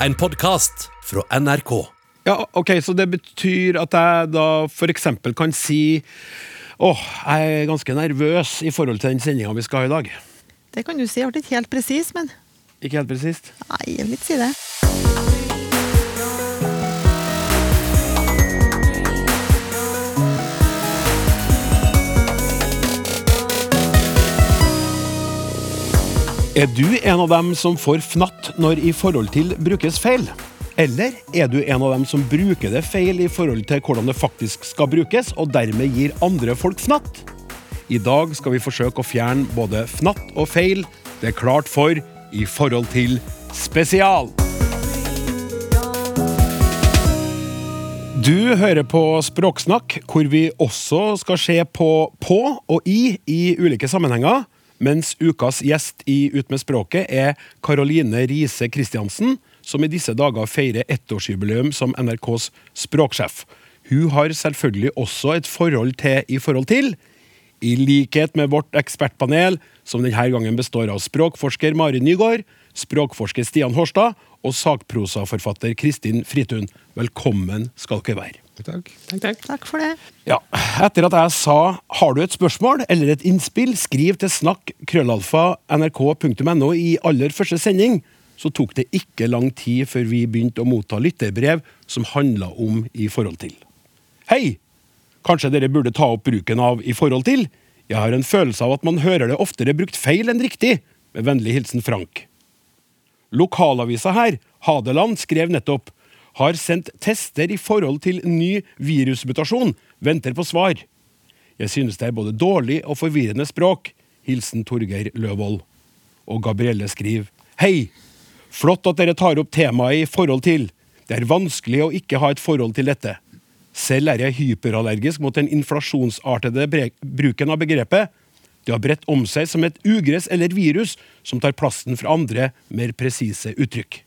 En podkast fra NRK. Ja, ok, Så det betyr at jeg da f.eks. kan si Åh, jeg er ganske nervøs i forhold til den sendinga vi skal ha i dag. Det kan du si. Jeg ble ikke helt presis, men Ikke helt presist? nei, jeg vil ikke si det. Er du en av dem som får fnatt når i forhold til brukes feil? Eller er du en av dem som bruker det feil i forhold til hvordan det faktisk skal brukes, og dermed gir andre folk fnatt? I dag skal vi forsøke å fjerne både fnatt og feil. Det er klart for I forhold til spesial. Du hører på Språksnakk, hvor vi også skal se på på og i i ulike sammenhenger. Mens ukas gjest i Ut med språket er Karoline Riise Christiansen, som i disse dager feirer ettårsjubileum som NRKs språksjef. Hun har selvfølgelig også et forhold til i forhold til. I likhet med vårt ekspertpanel, som denne gangen består av språkforsker Mari Nygaard, språkforsker Stian Horstad og sakprosaforfatter Kristin Fritun. Velkommen skal dere være. Takk. Takk for det. Ja, Etter at jeg sa 'har du et spørsmål eller et innspill', skriv til snakk krøllalfa nrk.no i aller første sending, så tok det ikke lang tid før vi begynte å motta lytterbrev som handla om i forhold til. Hei! Kanskje dere burde ta opp bruken av i forhold til? Jeg har en følelse av at man hører det oftere brukt feil enn riktig. Med vennlig hilsen Frank. Lokalavisa her, Hadeland, skrev nettopp har sendt tester i forhold til ny virusmutasjon, venter på svar. Jeg synes det er både dårlig og forvirrende språk. Hilsen Torgeir Løvold. Og Gabrielle skriver Hei! Flott at dere tar opp temaet i forhold til. Det er vanskelig å ikke ha et forhold til dette. Selv er jeg hyperallergisk mot den inflasjonsartede bruken av begrepet. Det har bredt om seg som et ugress eller virus som tar plassen fra andre, mer presise uttrykk.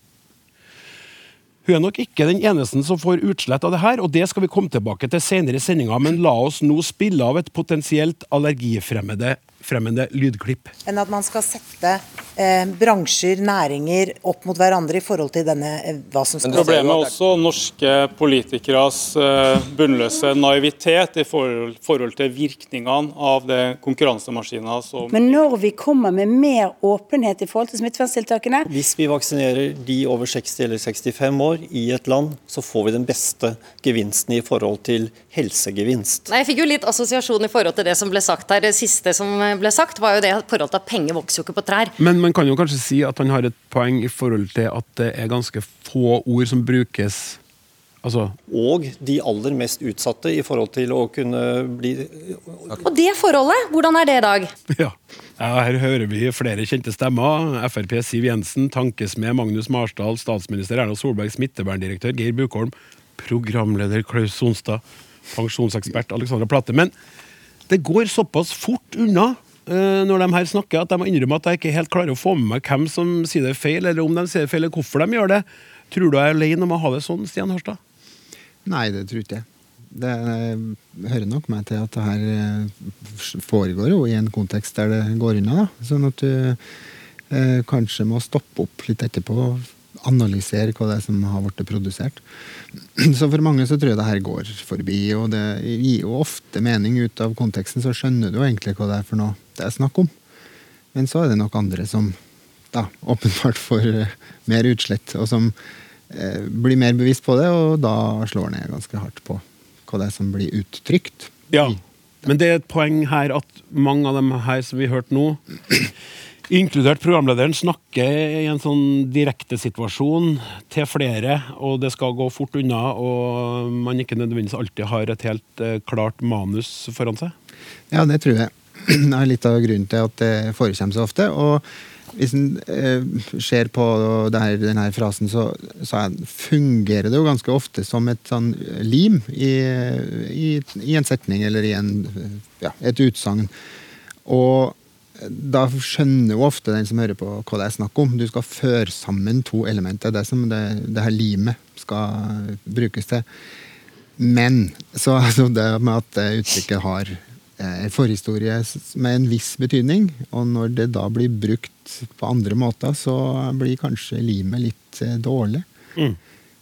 Hun er nok ikke den eneste som får utslett av det her, og det skal vi komme tilbake til senere i sendinga, men la oss nå spille av et potensielt allergifremmende fremmende lydklipp. enn at man skal sette eh, bransjer, næringer, opp mot hverandre i forhold til denne, eh, hva som skal Problemet er også norske politikeres eh, bunnløse naivitet i forhold, forhold til virkningene av det konkurransemaskiner som Men når vi kommer med mer åpenhet i forhold til smitteverntiltakene, Hvis vi vaksinerer de over 60 eller 65 år i et land, så får vi den beste gevinsten i forhold til helsegevinst. Nei, Jeg fikk jo litt assosiasjon i forhold til det som ble sagt her. Det siste som ble sagt, var jo det forholdet at penger vokser jo ikke på trær. Men man kan jo kanskje si at han har et poeng i forhold til at det er ganske få ord som brukes Altså, Og de aller mest utsatte i forhold til å kunne bli Og det forholdet, hvordan er det i dag? ja. ja. Her hører vi flere kjente stemmer. Frp Siv Jensen, tankesmed Magnus Marsdal, statsminister Erna Solberg, smitteverndirektør Geir Bukholm, programleder Klaus Sonstad, pensjonsekspert Alexandra Platte. Men det går såpass fort unna eh, når de her snakker, at de må innrømme at jeg ikke helt klarer å få med meg hvem som sier det feil, eller om de sier det feil, eller hvorfor de gjør det. Tror du jeg er alene om å ha det sånn, Stian Harstad? Nei, det tror ikke jeg. Det hører nok meg til at det her eh, foregår jo i en kontekst der det går unna. Sånn at du eh, kanskje må stoppe opp litt etterpå analysere hva det er som har blitt produsert. Så for mange så tror jeg det her går forbi, og det gir jo ofte mening ut av konteksten, så skjønner du jo egentlig hva det er for noe det er snakk om. Men så er det nok andre som da åpenbart får eh, mer utslett, og som eh, blir mer bevisst på det, og da slår ned ganske hardt på hva det er som blir uttrykt. Ja, men det er et poeng her at mange av dem her som vi hørte nå, inkludert programlederen, snakker i en sånn direktesituasjon til flere, og det skal gå fort unna, og man ikke nødvendigvis alltid har et helt eh, klart manus foran seg. Ja, det tror jeg. Det er litt av grunnen til at det forekommer så ofte. Og hvis en eh, ser på denne frasen, så, er- fungerer det jo ganske ofte som et sånn lim i, i, i en setning eller i en, ja, et utsagn. Og da skjønner jo ofte den som hører på hva det er snakk om. Du skal føre sammen to elementer. Det er som det, det her limet skal brukes til. Men så altså det med at uttrykket har eh, en forhistorie med en viss betydning, og når det da blir brukt på andre måter, så blir kanskje limet litt dårlig. dårlig.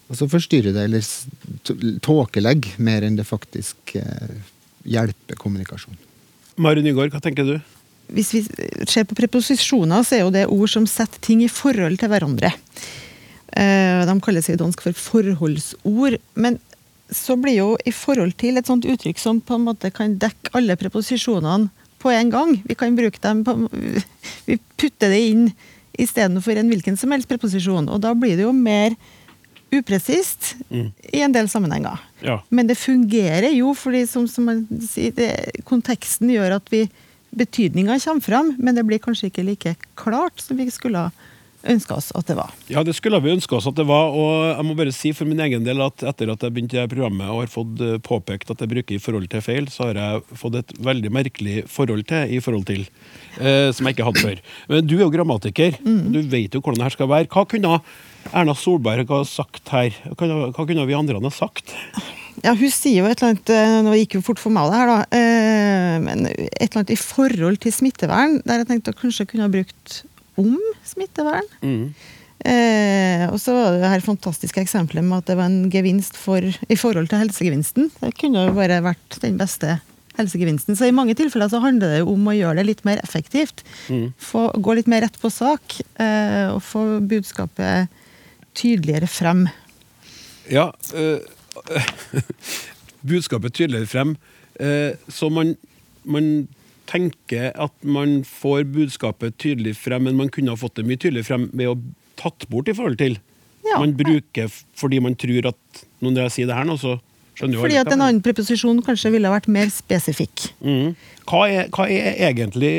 Og så forstyrrer det eller tåkelegg, mer enn det faktisk eh, hjelper kommunikasjon. Mari Nygaard, hva tenker du? Hvis vi ser på preposisjoner, så er jo det ord som setter ting i forhold til hverandre. Eh, De kalles i dansk for forholdsord. Men så blir jo i forhold til et sånt uttrykk som på en måte kan dekke alle preposisjonene på en gang. Vi kan bruke dem på Vi putter det inn istedenfor en hvilken som helst preposisjon. Og da blir det jo mer upresist i en del sammenhenger. Ja. Men det fungerer jo, fordi som, som man sier, det, konteksten gjør at vi betydninga kommer fram, men det blir kanskje ikke like klart som vi skulle ønska oss at det var. Ja, det skulle vi ønske oss at det var, og jeg må bare si for min egen del at etter at jeg begynte programmet og har fått eh, påpekt at jeg bruker i forhold til feil, så har jeg fått et veldig merkelig forhold til i forhold til, eh, som jeg ikke hadde før. Men du er jo grammatiker, du vet jo hvordan det her skal være. Hva kunne Erna Solberg ha sagt her? Hva hva kunne vi andre ha sagt? Ja, hun sier jo et eller annet eh, Nå gikk jo fort for meg det her, da. eh, Men et eller annet i forhold til smittevern, der jeg tenkte at kanskje kunne ha brukt om smittevern. Eh, og så var det det her fantastiske eksempelet med at det var en gevinst for, i forhold til helsegevinsten. Det kunne jo bare vært den beste helsegevinsten. Så i mange tilfeller så handler det jo om å gjøre det litt mer effektivt. Få, gå litt mer rett på sak, eh, og få budskapet tydeligere frem. Ja, eh, budskapet tydeligere frem. Eh, så man, man tenker at man får budskapet tydelig frem, men man kunne ha fått det mye tydeligere frem ved å tatt bort i forhold til. Ja. Man bruker fordi man tror at når jeg sier det her nå, så skjønner jo Fordi at en annen preposisjon kanskje ville vært mer spesifikk. Mm. Hva, er, hva er egentlig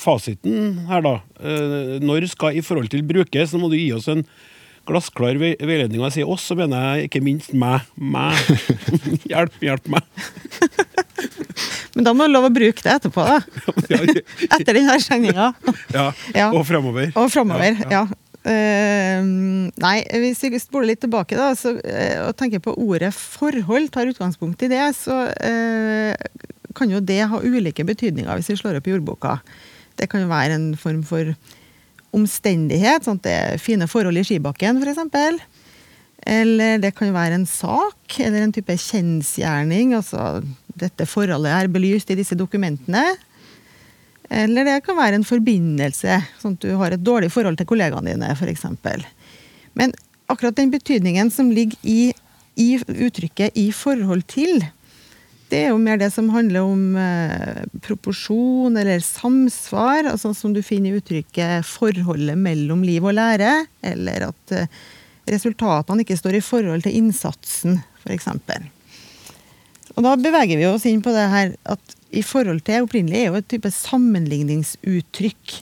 fasiten her, da? Eh, når skal i forhold til brukes? Så må du gi oss en glassklar vei- veiledning. Og jeg sier oss, så mener jeg ikke minst meg. meg. hjelp, hjelp meg. Men da må du lov å bruke det etterpå, da. Etter denne sendinga. Ja, Ja. Og fremover. Og framover, Ja, ja. Uh, nei, hvis vi spoler litt tilbake da, så, uh, og tenker på ordet forhold, tar utgangspunkt i det, så uh, kan jo det ha ulike betydninger hvis vi slår opp i ordboka. Det kan jo være en form for omstendighet, sånn at det er fine forhold i skibakken f.eks. Eller det kan være en sak, eller en type kjensgjerning. Altså dette forholdet er belyst i disse dokumentene. Eller det kan være en forbindelse, sånn at du har et dårlig forhold til kollegaene dine f.eks. Men akkurat den betydningen som ligger i, i uttrykket 'i forhold til', det er jo mer det som handler om eh, proporsjon eller samsvar, altså som du finner i uttrykket 'forholdet mellom liv og lære', eller at eh, resultatene ikke står i forhold til innsatsen, f.eks. Og da beveger vi oss inn på det her at i forhold til opprinnelig er jo et type sammenligningsuttrykk.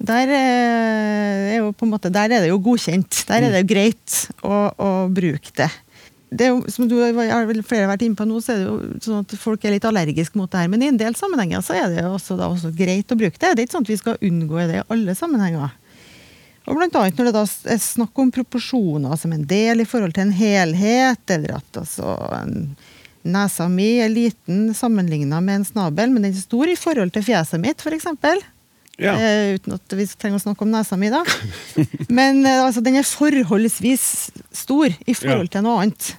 Der, eh, er jo på en måte, der er det jo godkjent. Der er det jo greit å, å bruke det. Det er jo, som du har flere vært inne på nå, så er det jo sånn at folk er litt allergiske mot det her. Men i en del sammenhenger så er det jo også, da også greit å bruke det. Det er ikke sånn at vi skal unngå det i alle sammenhenger. Og blant annet når det da er snakk om proporsjoner som en del i forhold til en helhet, eller at altså nesa mi er liten sammenligna med en snabel, men den er stor i forhold til fjeset mitt, f.eks. Ja. Uh, uten at vi trenger å snakke om nesa mi, da. Men uh, altså, den er forholdsvis stor i forhold til noe annet.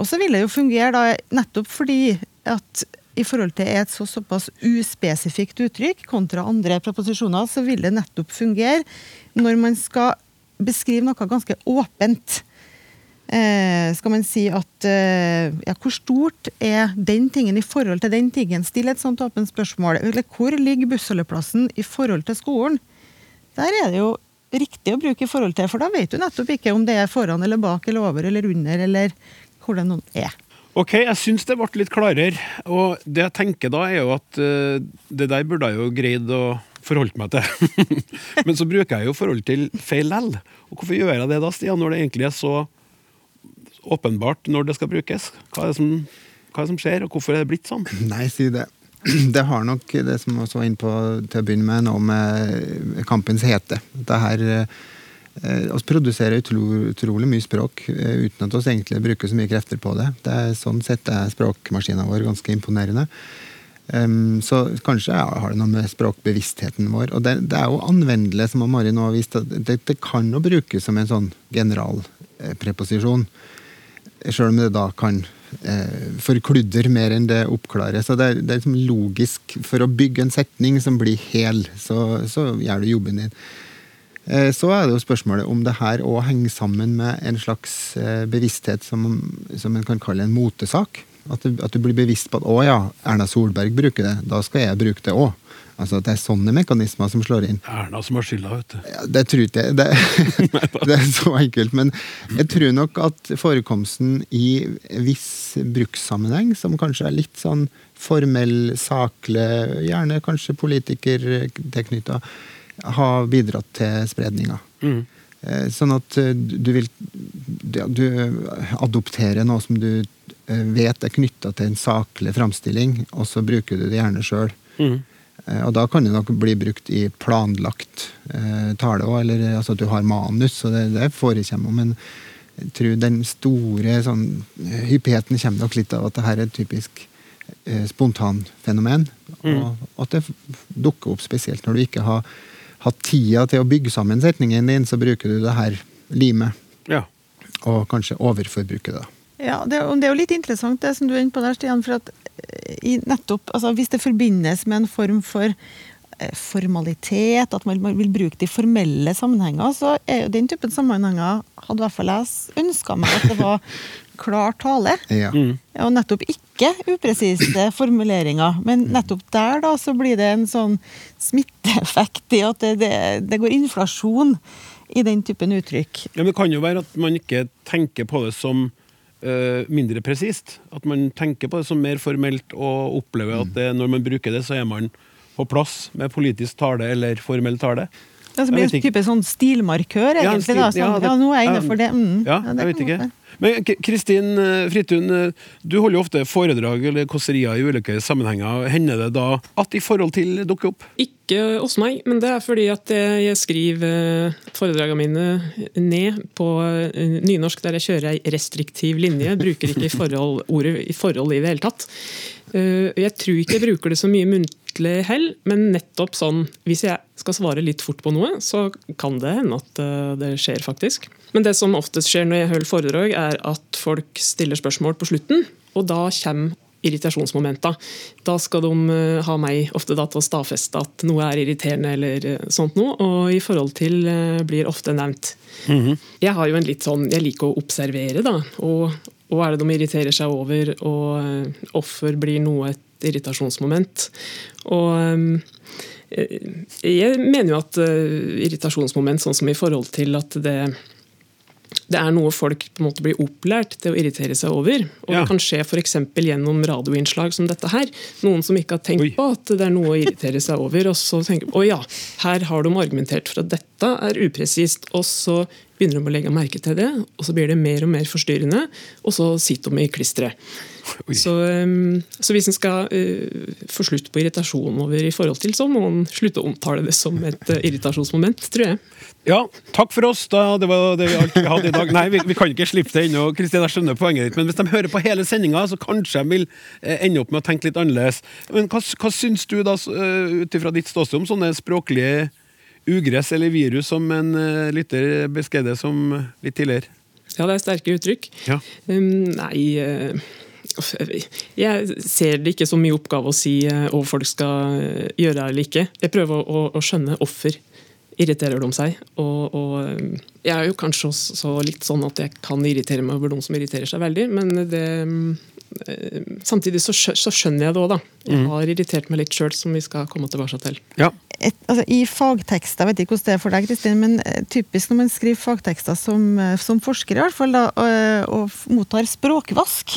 Og så vil det jo fungere da nettopp fordi at i forhold til et så såpass uspesifikt uttrykk kontra andre proposisjoner, så vil det nettopp fungere når man skal beskrive noe ganske åpent. Eh, skal man si at eh, ja, hvor stort er den tingen i forhold til den tingen? Still et sånt åpent spørsmål. Eller hvor ligger bussholdeplassen i forhold til skolen? Der er det jo riktig å bruke i forhold til, for da vet du nettopp ikke om det er foran eller bak eller over eller under, eller hvor det nå er. Ok, jeg syns det ble litt klarere. Og det jeg tenker da, er jo at uh, det der burde jeg jo greid å forholde meg til. Men så bruker jeg jo forhold til feil lell. Og hvorfor gjør jeg det da, Stian, når det egentlig er så åpenbart når det skal brukes? Hva er det som, er det som skjer, og hvorfor er det blitt sånn? Nei, si det. Det har nok det som vi også var inne på til å begynne med, noe med kampens hete. Det her eh, oss produserer utro, utrolig mye språk eh, uten at vi egentlig bruker så mye krefter på det. det er, sånn sett er språkmaskinen vår ganske imponerende. Um, så kanskje ja, har det noe med språkbevisstheten vår. Og det, det er jo anvendelig, som Mari nå har vist, at det, det kan jo brukes som en sånn general preposisjon. Sjøl om det da kan eh, forkludre mer enn det oppklarer. Så det er, det er liksom logisk. For å bygge en setning som blir hel, så, så gjør du jobben din. Eh, så er det jo spørsmålet om det her òg henger sammen med en slags eh, bevissthet som, som en kan kalle en motesak. At du, at du blir bevisst på at 'å ja, Erna Solberg bruker det, da skal jeg bruke det òg'. Altså at det er sånne mekanismer som slår inn. Erna som har skylda, vet du. Ja, det tror ikke jeg. Det, det er så enkelt. Men jeg tror nok at forekomsten i viss brukssammenheng, som kanskje er litt sånn formell, saklig, gjerne kanskje politikertilknytta, har bidratt til spredninga. Mm. Eh, Sånn at eh, du vil du, du adopterer noe som du eh, vet er knytta til en saklig framstilling, og så bruker du det gjerne sjøl. Mm. Eh, Og da kan det nok bli brukt i planlagt eh, tale òg, eller altså at du har manus, så det, det forekommer. Men jeg tror den store sånn, eh, hyppigheten kommer nok litt av at det her er et typisk eh, spontanfenomen. Og at det dukker opp spesielt når du ikke har hatt tida til å bygge sammen setningen din, så bruker du det her limet. Ja. Og kanskje overforbruker det. Ja, det, er det er jo litt interessant det som du er inne på der, Stian. For at eh, nettopp, altså hvis det forbindes med en form for eh, formalitet, at man, man vil bruke de formelle sammenhenger, så er jo den typen sammenhenger hadde i hvert fall jeg ønska meg at det var klar tale. Ja. Mm. og nettopp ikke upresise formuleringer. Men nettopp der da, så blir det en sånn smitteeffekt i at det, det, det går inflasjon i den typen uttrykk. Ja, men Det kan jo være at man ikke tenker på det som eh, mindre presist. At man tenker på det som mer formelt og opplever at det, når man bruker det, så er man på plass med politisk tale eller formell tale. Det blir en type sånn stilmarkør, Ja, stil, egentlig. da. sånn, ja, det- ja, nå er jeg inne for det. Mm. Ja, det jeg vet ikke. Men Kristin eh, Fritun, eh, du holder jo ofte foredrag eller kåserier i ulike sammenhenger. Hender det da at i forhold til dukker opp? Ikke hos meg, men det er fordi at jeg skriver eh, foredragene mine ned på nynorsk, der jeg kjører ei restriktiv linje. Bruker ikke forhold, ordet i forhold i det hele tatt. Jeg tror ikke jeg bruker det så mye muntlig hell, men nettopp sånn Hvis jeg skal svare litt fort på noe, så kan det hende at det skjer, faktisk. Men det som oftest skjer når jeg holder foredrag, er at folk stiller spørsmål på slutten, og da kommer irritasjonsmomenta. Da skal de eh, ha meg ofte da til å stadfeste at noe er irriterende eller eh, sånt noe, og i forhold til eh, blir ofte nevnt. Jeg har jo en litt sånn, jeg liker å observere, da. Og hva er det de irriterer seg over, og offer blir noe et irritasjonsmoment. Og jeg mener jo at irritasjonsmoment, sånn som i forhold til at det det er noe folk på en måte blir opplært til å irritere seg over. Og Ja. Det kan skje f.eks. gjennom radioinnslag som dette her. Noen som ikke har tenkt Oi. på at det er noe å irritere seg over. Og så tenker å ja, her har de argumentert for at dette er upresist. Og så begynner de å legge merke til det, og så blir det mer og mer forstyrrende. Og så sitter de i klisteret. Så, um, så hvis en skal uh, få slutt på irritasjon over i forhold til, så må en slutte å omtale det som et uh, irritasjonsmoment, tror jeg. Ja, takk for oss. da, Det var det vi alt vi hadde i dag. Nei, vi, vi kan ikke slippe det ennå. Kristin, jeg skjønner poenget ditt, men hvis de hører på hele sendinga, så kanskje de vil eh, ende opp med å tenke litt annerledes. Men hva, hva syns du, da, uh, ut ifra ditt ståsted, om sånne språklige ugress eller virus som en uh, lytter beskrev det som litt tidligere? Ja, det er sterke uttrykk. Ja. Um, nei eh, Jeg ser det ikke som mye oppgave å si eh, hva folk skal eh, gjøre eller ikke. Jeg prøver å, å skjønne offer. irriterer de seg. Og, og um, jeg er jo kanskje også litt sånn at jeg kan irritere meg over de som irriterer seg veldig, men det eh, Samtidig så, så skjønner jeg det òg, da. Jeg har irritert meg litt sjøl, som vi skal komme tilbake til. Ja. Et, altså, I fagtekster, vet ikke hvordan det er for deg, Kristin, men eh, typisk når man skriver fagtekster som, eh, som forsker, i hvert fall, da, og, og mottar språkvask,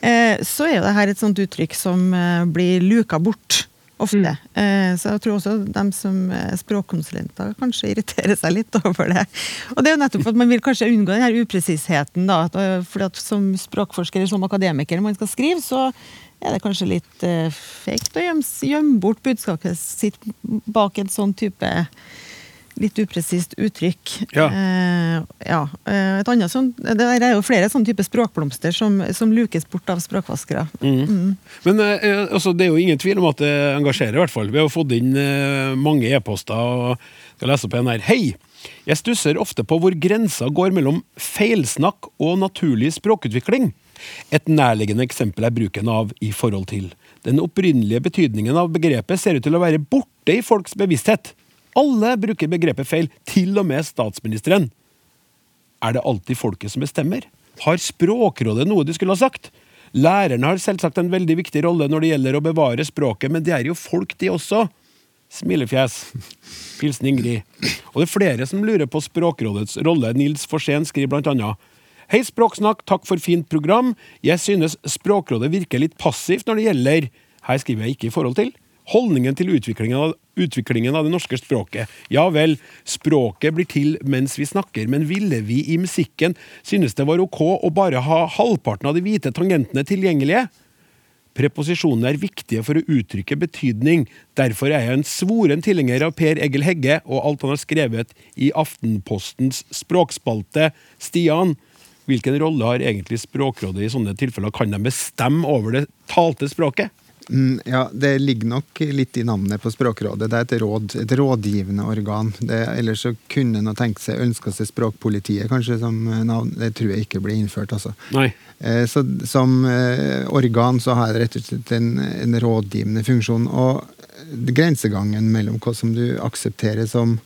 eh, så er jo det her et sånt uttrykk som eh, blir luka bort. Ofte. Eh, så jeg tror også de som er språkkonsulenter kanskje irriterer seg litt over det. Og det er jo nettopp at man vil kanskje unngå den her upresisheten. da, eh, fordi at Som språkforsker eller som akademiker når man skal skrive, så er det kanskje litt uh, fake å gjemme, gjemme bort budskapet sitt bak en sånn type litt upresist uttrykk. Ja. Uh, ja. Uh, et annet sånt, det er jo flere sånne type språkblomster som, som lukes bort av språkvaskere. Men uh, altså, det er jo ingen tvil om at det engasjerer, i hvert fall. Vi har jo fått inn mange e-poster og skal lese opp en her. Hei! Jeg stusser ofte på hvor grensa går mellom feilsnakk og naturlig språkutvikling. Et nærliggende eksempel er bruken av 'i forhold til'. Den opprinnelige betydningen av begrepet ser ut til å være borte i folks bevissthet. Alle bruker begrepet feil, til og med statsministeren. Er det alltid folket som bestemmer? Har Språkrådet noe de skulle ha sagt? Lærerne har selvsagt en veldig viktig rolle når det gjelder å bevare språket, men det er jo folk, de også. Smilefjes. Hilsen Ingrid. Og det er flere som lurer på Språkrådets rolle. Nils Forsén skriver blant annet Hei, Språksnakk, takk for fint program. Jeg synes Språkrådet virker litt passivt når det gjelder Her skriver jeg ikke i forhold til holdningen til utviklingen av, utviklingen av det norske språket. Ja vel, språket blir til mens vi snakker, men ville vi i musikken synes det var ok å bare ha halvparten av de hvite tangentene tilgjengelige? Preposisjonene er viktige for å uttrykke betydning. Derfor er jeg en svoren tilhenger av Per Egil Hegge og alt han har skrevet i Aftenpostens språkspalte. Stian, hvilken rolle har egentlig Språkrådet i sånne tilfeller? Kan de bestemme over det talte språket? Mm, ja, Det ligger nok litt i navnet på Språkrådet. Det er et, råd, et rådgivende organ. Det, ellers så kunne en tenkt seg ønska seg Språkpolitiet kanskje som navn. Det tror jeg ikke blir innført. altså. Nei. Eh, så Som eh, organ så har det rett og slett en, en rådgivende funksjon. Og grensegangen mellom hva som du aksepterer som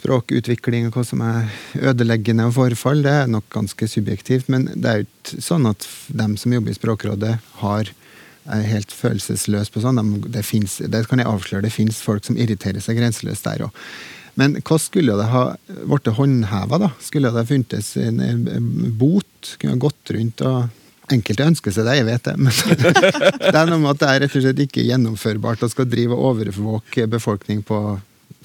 språkutvikling og hva som er ødeleggende og forfall, det er nok ganske subjektivt. Men det er jo ikke sånn at dem som jobber i Språkrådet, har er helt følelsesløs på sånn. Det, finnes, det kan jeg avsløre, det fins folk som irriterer seg grenseløst der òg. Men hva skulle det ha blitt håndheva, da? Skulle det ha funnes en, bot? Kunne ha gått rundt og Enkelte ønsker seg det, jeg vet det. Men det er noe med at det er rett og slett ikke gjennomførbart å skal drive og overvåke befolkning på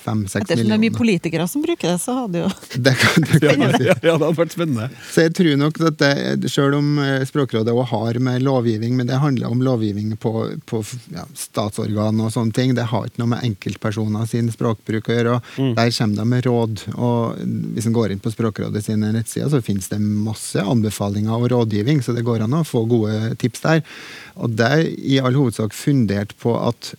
fem-seks millioner. Det er mye politikere som bruker det, så hadde jo det kan, det kan ja, ja, det hadde vært spennende. Så jeg tror nok at det, Selv om eh, Språkrådet òg har med lovgivning, men det handler om lovgivning på, på ja, statsorgan og sånne ting. Det har ikke noe med enkeltpersoner sin språkbruk å gjøre. Mm. Der kommer de med råd. og Hvis en går inn på Språkrådet sine nettsider, så finnes det masse anbefalinger og rådgivning, så det går an å få gode tips der. Og det er i all hovedsak fundert på at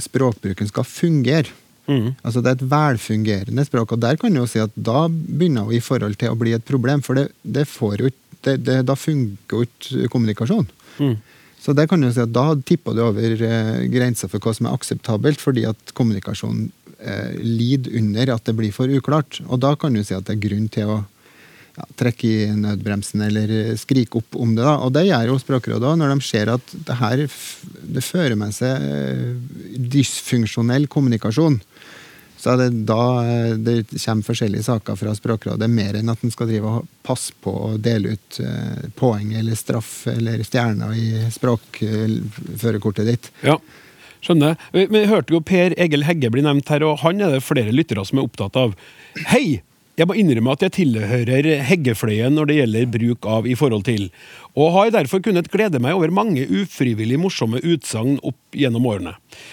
språkbruken skal fungere. Mm. Altså Det er et velfungerende språk, og der kan du jo si at da begynner vi i forhold til å bli et problem. For det, det får jo det, det, da funker jo ikke kommunikasjon. Mm. Så der kan du si at da tipper du over eh, grensa for hva som er akseptabelt, fordi at kommunikasjon eh, lider under at det blir for uklart. Og da kan du si at det er grunn til å ja, trekke i nødbremsen eller skrike opp om det. da, Og det gjør jo Språkrådet òg, når de ser at det her det fører med seg eh, dysfunksjonell kommunikasjon så det da eh, det kommer forskjellige saker fra Språkrådet, mer enn at en skal drive og passe på å dele ut eh, poeng eller straff eller stjerner i språkførerkortet ditt. Ja, skjønner. Vi, vi hørte jo Per Egil Hegge bli nevnt her, og han er det flere lyttere som er opptatt av. Hei! Jeg må innrømme at jeg tilhører heggefløyen når det gjelder bruk av i forhold til, og har derfor kunnet glede meg over mange ufrivillig morsomme utsagn opp gjennom årene.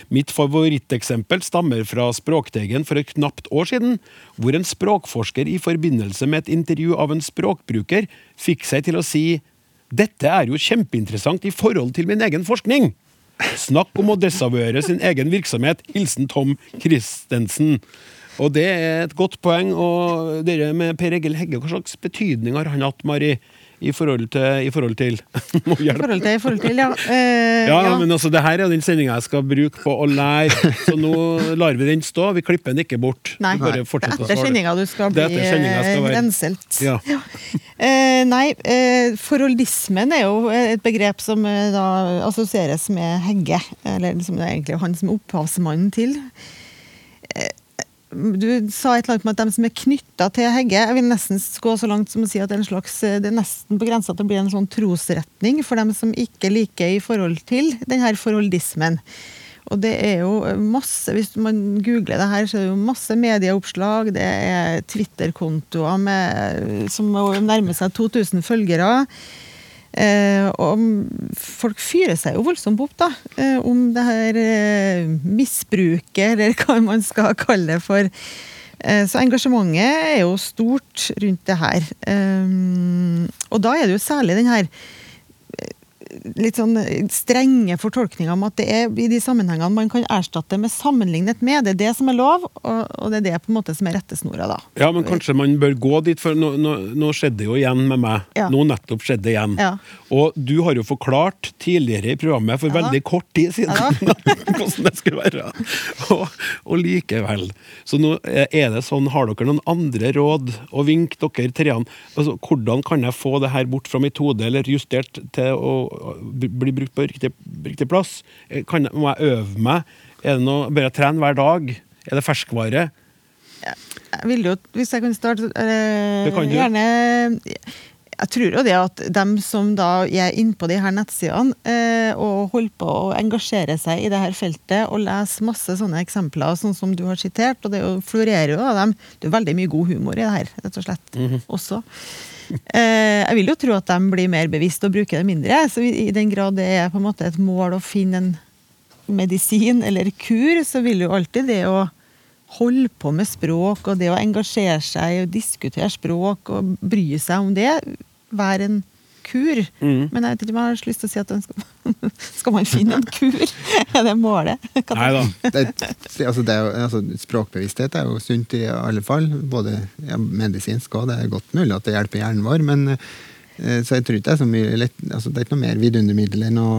Mitt favoritteksempel stammer fra Språkteigen for et knapt år siden, hvor en språkforsker i forbindelse med et intervju av en språkbruker fikk seg til å si dette er jo kjempeinteressant i forhold til min egen forskning. Snakk om å desavøre sin egen virksomhet. Hilsen Tom Christensen. Og det er et godt poeng. Og dere med Per Egil Hegge, hva slags betydning har han hatt, Mari? I forhold til I forhold til, I forhold til, i forhold til ja. Eh, ja, ja. men altså, det her er den sendinga jeg skal bruke på å lære, så nå lar vi den stå. Vi klipper den ikke bort. Nei, det er etter sendinga du skal bli skal renselt. Ja. Eh, nei, eh, forholdismen er jo et begrep som eh, da assosieres med Hegge. Eller som det er egentlig han som er opphavsmannen til. Eh, du sa et eller annet med at de som er knytta til Hegge Jeg vil nesten gå så langt som å si at det er, en slags, det er nesten på grensa til å bli en sånn trosretning for dem som ikke liker i forhold til denne forholdismen. Og det er jo masse, Hvis man googler det her, så er det jo masse medieoppslag. Det er Twitter-kontoer som nærmer seg 2000 følgere. Eh, og folk fyrer seg jo voldsomt opp da, eh, om det her eh, misbruket, eller hva man skal kalle det for. Eh, så engasjementet er jo stort rundt det her. Eh, og da er det jo særlig den her litt sånn strenge fortolkninger om at det er i de sammenhengene man kan erstatte med sammenlignet med. Det er det som er lov, og, det er det på en måte som er rettesnora, da. Ja, men kanskje man bør gå dit, for nå, nå, nå skjedde jo igjen med meg. Ja. Nå nettopp skjedde igjen. Ja. Og du har jo forklart tidligere i programmet for Ja veldig kort tid siden hvordan det skulle være. Og, og likevel. Så nå er det sånn, har dere noen andre råd å vinke dere treene? Altså, hvordan kan jeg få det her bort fra mitt hode, eller justert til å bli brukt på riktig, riktig plass? Eh, Kan, må jeg øve meg? Er det noe, Bør jeg trene hver dag? Er det ferskvare? Jeg vil jo, hvis jeg kan starte øh, Det kan du. Gjerne Jeg tror jo det at dem som da er inne på de her nettsidene eh, og holder på å engasjere seg i det her feltet og leser masse sånne eksempler, sånn som du har sitert, og det er florerer jo av dem. Det er veldig mye god humor i det her, rett og slett. også. Eh, jeg vil jo tro at de blir mer bevisst og bruker det mindre. Så i, den grad det er på en måte et mål å finne en medisin eller kur, så vil jo alltid det å holde på med språk og det å engasjere seg og diskutere språk og bry seg om det, være en kur. Men jeg vet ikke om jeg har lyst til å si at skal, skal man finne en kur? Er det målet? Nei da. det, altså det er altså språkbevissthet er jo sunt i alle fall. Både ja, medisinsk og det er godt mulig at det hjelper hjernen vår. Men, eh, så jeg tror ikke det er så mye lett, altså det er ikke noe mer vidundermiddel enn å,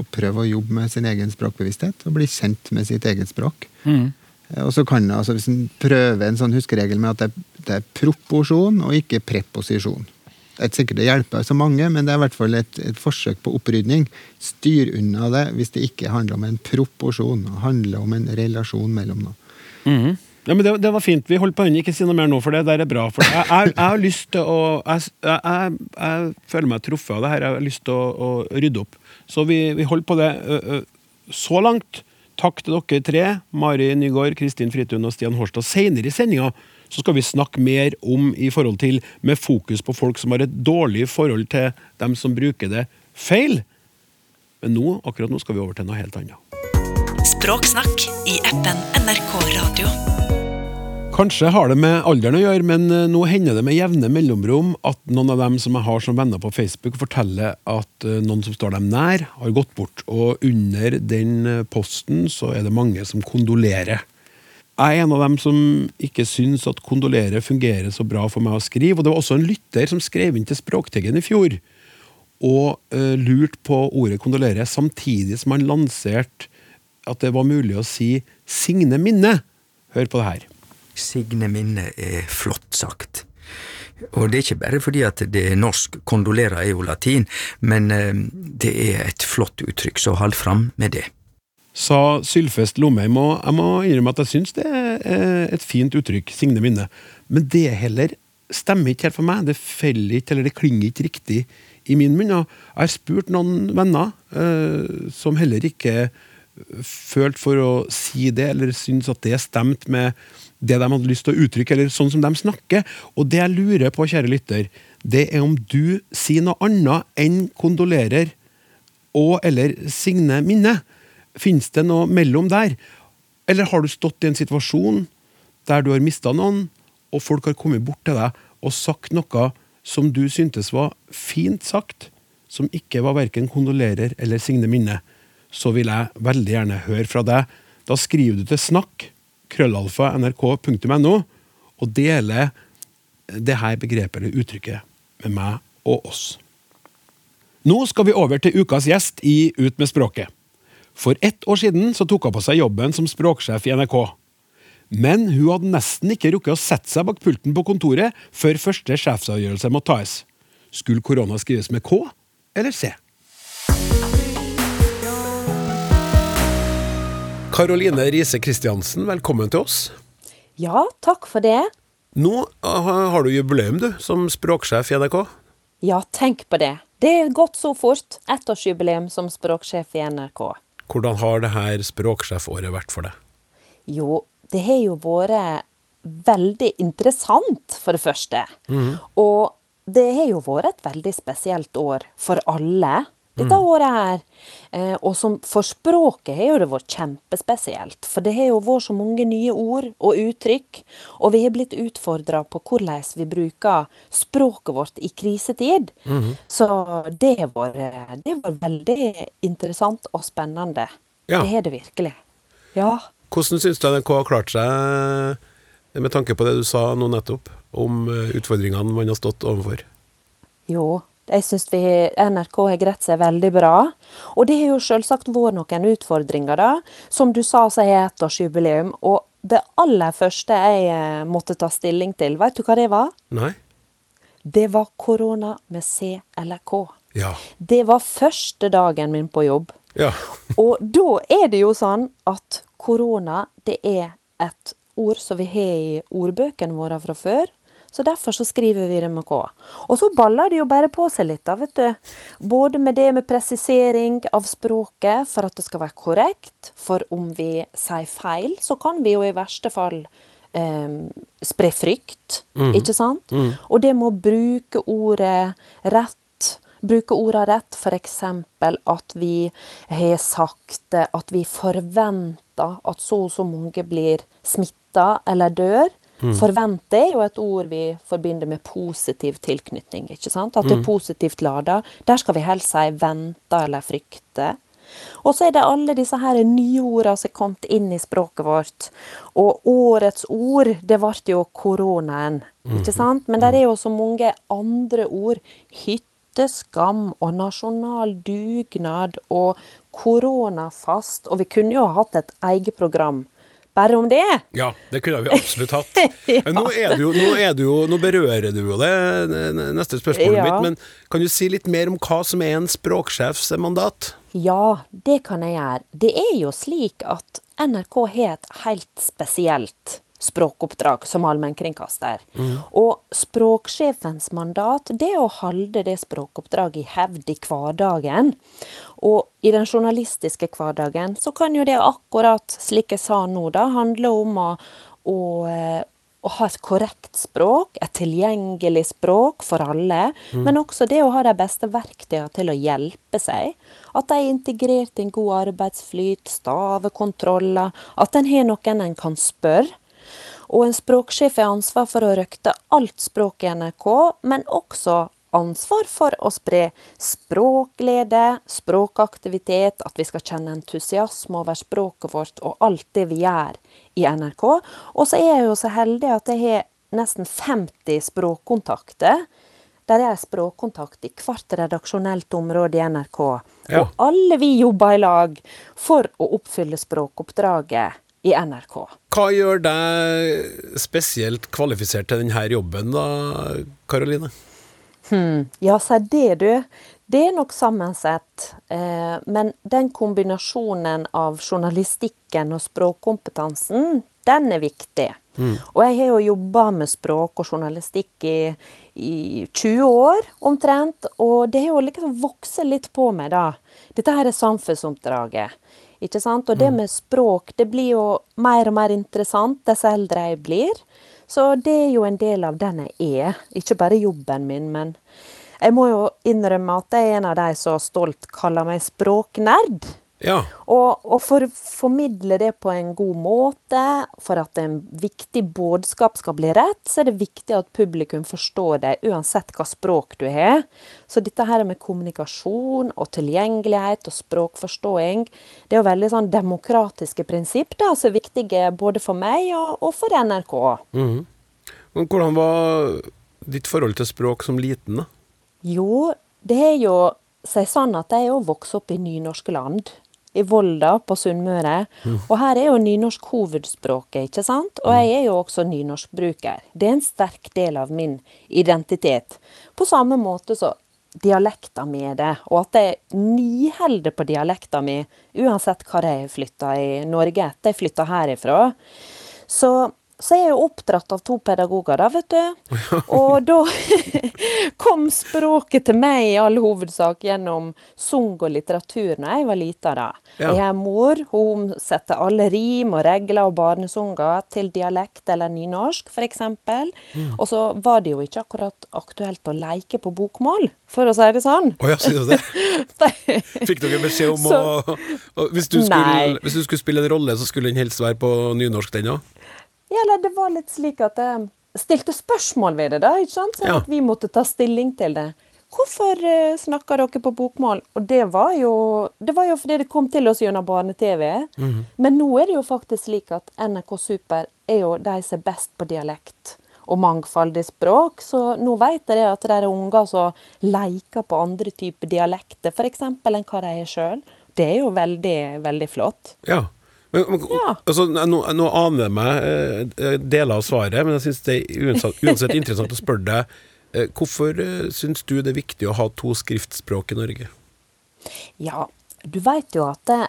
å prøve å jobbe med sin egen språkbevissthet. Og bli kjent med sitt eget språk. Mm. Og så kan altså Hvis en prøver en sånn huskeregel med at det, det er proporsjon og ikke preposisjon. Det er ikke sikkert det hjelper så mange, men det er i hvert fall et, et forsøk på opprydning. Styr unna det hvis det ikke handler om en proporsjon, det handler om en relasjon mellom noe. Ja, men det, det var fint. Vi holder på den. Ikke si noe mer nå, for det der er bra. For jeg, jeg, jeg har lyst til å jeg, jeg, føler meg truffet av det her. Jeg har lyst til å, å rydde opp. Så vi, vi holder på det så langt. Takk til dere tre. Mari Nygaard, Kristin Fritun og Stian Horstad. Senere i sendinga så skal vi snakke mer om i forhold til med fokus på folk som har et dårlig forhold til dem som bruker det feil. Men nå, akkurat nå skal vi over til noe helt annet. Språksnakk i appen NRK Radio. Kanskje har det med alderen å gjøre, men eh, nå hender det med jevne mellomrom at noen av dem som jeg har som venner på Facebook, forteller at eh, noen som står dem nær, har gått bort. Og under den eh, posten så er det mange som kondolerer. Jeg er en av dem som ikke syns at kondolere fungerer så bra for meg å skrive. Og det var også en lytter som skrev inn til Språkteigen i fjor og uh, lurte på ordet kondolere, samtidig som han lanserte at det var mulig å si 'signe minne'. Hør på det her. Signe minne er flott sagt. Og det er ikke bare fordi at det er norsk, kondolerer er jo latin, men uh, det er et flott uttrykk, så hold fram med det. Sa Sylfest Lomheim, og jeg må innrømme at jeg syns det er et fint uttrykk, signe minne. Men det heller stemmer ikke helt for meg. Det feller ikke, eller det klinger ikke riktig i min munn. Jeg har spurt noen venner eh, som heller ikke følte for å si det, eller syntes at det stemte med det de hadde lyst til å uttrykke, eller sånn som de snakker. Og det jeg lurer på, kjære lytter, det er om du sier noe annet enn kondolerer og eller signe minne. Fins det noe mellom der? Eller har du stått i en situasjon der du har mista noen, og folk har kommet bort til deg og sagt noe som du syntes var fint sagt, som ikke var verken kondolerer eller signe minne, så vil jeg veldig gjerne høre fra deg. Da skriver du til snakk, krøllalfa, nrk.no, og deler det her begrepet eller uttrykket med meg og oss. Nå skal vi over til ukas gjest i Ut med språket. For ett år siden så tok hun på seg jobben som språksjef i NRK. Men hun hadde nesten ikke rukket å sette seg bak pulten på kontoret før første sjefsavgjørelse måtte tas. Skulle korona skrives med K eller C? Karoline Riise Kristiansen, velkommen til oss. Ja, takk for det. Nå har du jubileum, du, som språksjef i NRK. Ja, tenk på det. Det er gått så fort. Ettårsjubileum som språksjef i NRK. Hvordan har det her språksjefåret vært for deg? Jo, det har jo vært veldig interessant, for det første. Mhm. Og det har jo vært et veldig spesielt år for alle. Dette året her. Eh, og som for språket har jo det vært kjempespesielt. For det har jo vært så mange nye ord og uttrykk. Og vi har blitt utfordra på hvordan vi bruker språket vårt i krisetid. Mhm. Så det har vært, veldig interessant og spennende. Ja. Det har det virkelig. Ja. Hvordan syns du NRK har klart seg, med tanke på det du sa nå nettopp, om eh, utfordringene man har stått overfor? Jo, jeg syns NRK har greid seg veldig bra. Og det har jo selvsagt vært noen utfordringer, da. Som du sa, så har jeg ettårsjubileum. Og det aller første jeg eh, måtte ta stilling til, vet du hva det var? Nei? Det var korona med C eller K. Ja. Det var første dagen min på jobb. Ja. Og da er det jo sånn at korona, det er et ord som vi har i ordbøkene våre fra før. Så derfor så skriver vi det med K. Og så baller det jo bare på seg litt, da, vet du. Både med det med presisering av språket for at det skal være korrekt. For om vi sier feil, så kan vi jo i verste fall eh, spre frykt, mm. ikke sant? Mm. Og det med å bruke ordet rett Bruke ordene rett, f.eks. at vi har sagt at vi forventer at så og så mange blir smitta eller dør. Mm. Forvente er jo et ord vi forbinder med positiv tilknytning. ikke sant? At det Mm. er positivt lada. Der skal vi helst si vente eller frykte. Og så er det alle disse her nye ordene som er kommet inn i språket vårt. Og årets ord, det ble jo koronaen, ikke sant? Men det er jo så mange andre ord. Hytteskam og nasjonal dugnad og koronafast. Og vi kunne jo ha hatt et eget program bare om det. Ja, det kunne vi absolutt hatt. ja. nå, er du jo, nå, er jo, nå berører du jo det neste spørsmålet Ja. mitt, men kan du si litt mer om hva som er en språksjefs mandat? Ja, det kan jeg gjøre. Det er jo slik at NRK har et helt spesielt språkoppdrag som allmennkringkaster. Og språksjefens mandat det er å holde det språkoppdraget i hevd i hverdagen. Og i den journalistiske hverdagen så kan jo det akkurat, slik jeg sa nå, da, handle om å, å, eh, å ha et korrekt språk, et tilgjengelig språk for alle, Mm. men også det å ha de beste verktøyene til å hjelpe seg. At de er integrert i en god arbeidsflyt, stavekontroller, at en har noen en kan spørre. Og en språksjef har ansvar for å røkte alt språk i NRK, men også ansvar for å spre språkglede, språkaktivitet, at vi skal kjenne entusiasme over språket vårt og alt det vi gjør i NRK. Og så er jeg jo så heldig at jeg har nesten 50 språkkontakter. Der er språkkontakt i hvert redaksjonelt område i NRK. Ja. Og alle vi jobber i lag for å oppfylle språkoppdraget i NRK. Hva gjør deg spesielt kvalifisert til denne jobben da, Karoline? Hmm. Ja, si det, du. Det er nok sammensett. Eh, men den kombinasjonen av journalistikken og språkkompetansen, den er viktig. Mm. Og jeg har jo jobba med språk og journalistikk i, i 20 år omtrent, og det har jo liksom vokst litt på meg, da. Dette her er samfunnsoppdraget. Ikke sant? Og det med språk, det blir jo mer og mer interessant dess eldre jeg blir. Så det er jo en del av den jeg er. Ikke bare jobben min, men jeg må jo innrømme at jeg er en av de som stolt kaller meg språknerd. Ja. Og, og for å formidle det på en god måte, for at en viktig budskap skal bli rett, så er det viktig at publikum forstår deg, uansett hva språk du har. Så dette her med kommunikasjon og tilgjengelighet og språkforståing, det er jo veldig sånn demokratiske prinsipp da, som er viktige både for meg og, og for NRK. Mhm. Men Hvordan var ditt forhold til språk som liten, da? Jo, det er jo seg sånn at jeg er jo vokst opp i nynorske land. I Volda på Sunnmøre. Mm. Og her er jo nynorsk hovedspråket, ikke sant? Og jeg er jo også nynorskbruker. Det er en sterk del av min identitet. På samme måte så dialekta mi er det, og at jeg nyholder på dialekta mi uansett hvor jeg har flytta i Norge etter jeg flytta herifra. Så så er jeg jo oppdratt av to pedagoger, da, vet du. Og da kom språket til meg i all hovedsak gjennom sang og litteratur når jeg var lita, da. Ja. Jeg har mor, hun setter alle rim og regler og barnesanger til dialekt eller nynorsk, f.eks. Mm. Og så var det jo ikke akkurat aktuelt å leke på bokmål, for å si det sånn. Å ja, sier du det? Fikk dere beskjed om Så- å, å hvis, du skulle, hvis du skulle spille en rolle, så skulle den helst være på nynorsk, den òg? Ja, eller det var litt slik at jeg stilte spørsmål ved det, da. ikke sant? Sånn Ja. at vi måtte ta stilling til det. Hvorfor uh, snakker dere på bokmål? Og det var, jo, det var jo fordi det kom til oss gjennom barne-TV. Mhm. Men nå er det jo faktisk slik at NRK Super er jo de som er best på dialekt og mangfoldig språk. Så nå vet jeg at det er unger som leker på andre typer dialekter, f.eks. enn hva de er sjøl. Det er jo veldig, veldig flott. Ja. Men, men, altså, nå, nå aner jeg meg eh, deler av svaret, men jeg syns det er uansett, uansett interessant å spørre deg eh, hvorfor eh, syns du det er viktig å ha to skriftspråk i Norge? Ja, du vet jo at det,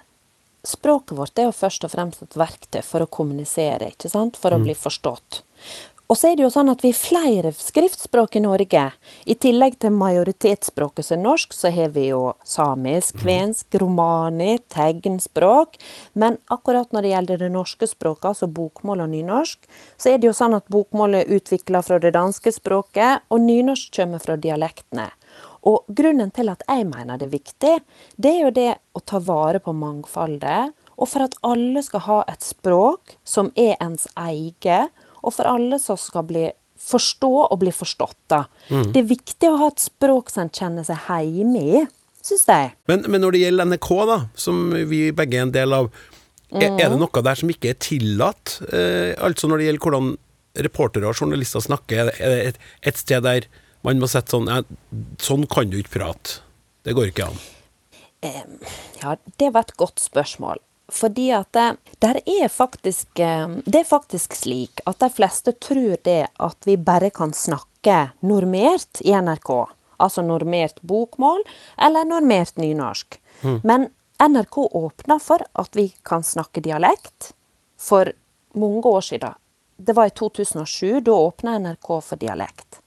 språket vårt er jo først og fremst et verktøy for å kommunisere, ikke sant? For å Mm. bli forstått. Og så er det jo sånn at vi har flere skriftspråk i Norge. I tillegg til majoritetsspråket som er norsk, så har vi jo samisk, kvensk, romani, tegnspråk. Men akkurat når det gjelder det norske språket, altså bokmål og nynorsk, så er det jo sånn at bokmålet er utvikla fra det danske språket, og nynorsk kommer fra dialektene. Og grunnen til at jeg mener det er viktig, det er jo det å ta vare på mangfoldet. Og for at alle skal ha et språk som er ens eget, og for alle som skal bli forstå og bli forstått. Mm. Det er viktig å ha et språk som en kjenner seg hjemme i, syns jeg. Men, men når det gjelder NRK, da, som vi begge er en del av, er, er det noe der som ikke er tillatt? Eh, altså når det gjelder hvordan reportere og journalister snakker, er det, et, et sted der man må sette sånn Sånn kan du ikke prate. Det går ikke an. Ja, det var et godt spørsmål. Fordi at det, der er faktisk Det er faktisk slik at de fleste tror det at vi bare kan snakke normert i NRK. Altså normert bokmål eller normert nynorsk. Mm. Men NRK åpna for at vi kan snakke dialekt for mange år siden. Det var i 2007. Da åpna NRK for dialekt.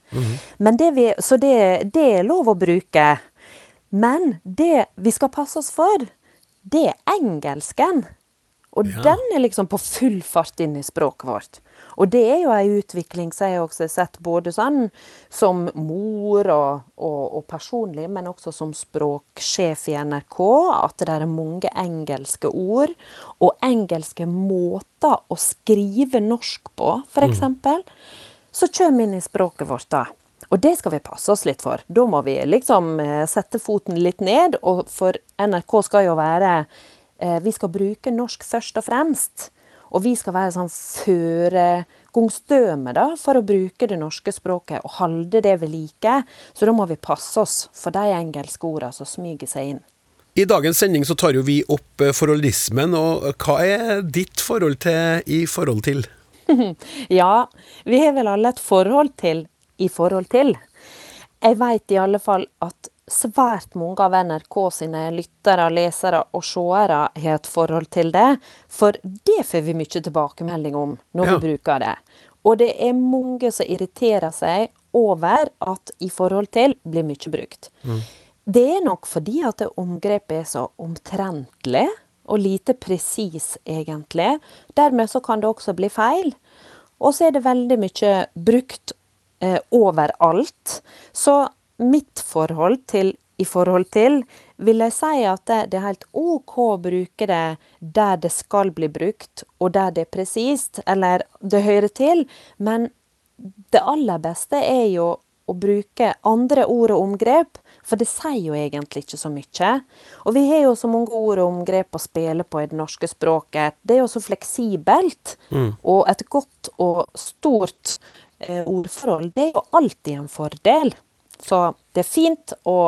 Men det vi, så det, det er lov å bruke. Men det vi skal passe oss for, det er engelsken. Og den er liksom på full fart inn i språket vårt. Og det er jo ei utvikling som jeg også har sett både sånn som mor og, og, og personlig, men også som språksjef i NRK, at det er mange engelske ord. Og engelske måter å skrive norsk på, f.eks. Så kommer inn i språket vårt, da. Og det skal vi passe oss litt for. Da må vi liksom eh, sette foten litt ned, og for NRK skal jo være eh, Vi skal bruke norsk først og fremst. Og vi skal være sånn foregångsdøme da, for å bruke det norske språket og holde det ved like. Så da må vi passe oss for de engelske ordene som smyger seg inn. I dagens sending så tar jo vi opp eh, forholdismen, og hva er ditt forhold til i forhold til? ja, vi har vel alle et forhold til i forhold til. Jeg vet i alle fall at svært mange av NRK sine lyttere, lesere og seere har et forhold til det. For det får vi mye tilbakemelding om når Ja. vi bruker det. Og det er mange som irriterer seg over at i forhold til blir mye brukt. Det er nok fordi at det omgrepet er så omtrentlig og lite presis, egentlig. Dermed så kan det også bli feil. Og så er det veldig mye brukt eh, overalt. Så mitt forhold til i forhold til vil jeg si at det, det er helt OK å bruke det der det skal bli brukt, og der det er presist, eller det hører til. Men det aller beste er jo å bruke andre ord og omgrep, for det sier jo egentlig ikke så mye. Og vi har jo så mange ord og omgrep å spille på i det norske språket. Det er jo så fleksibelt. Mm. Og et godt og stort ordforhold, det er jo alltid en fordel. Så det er fint å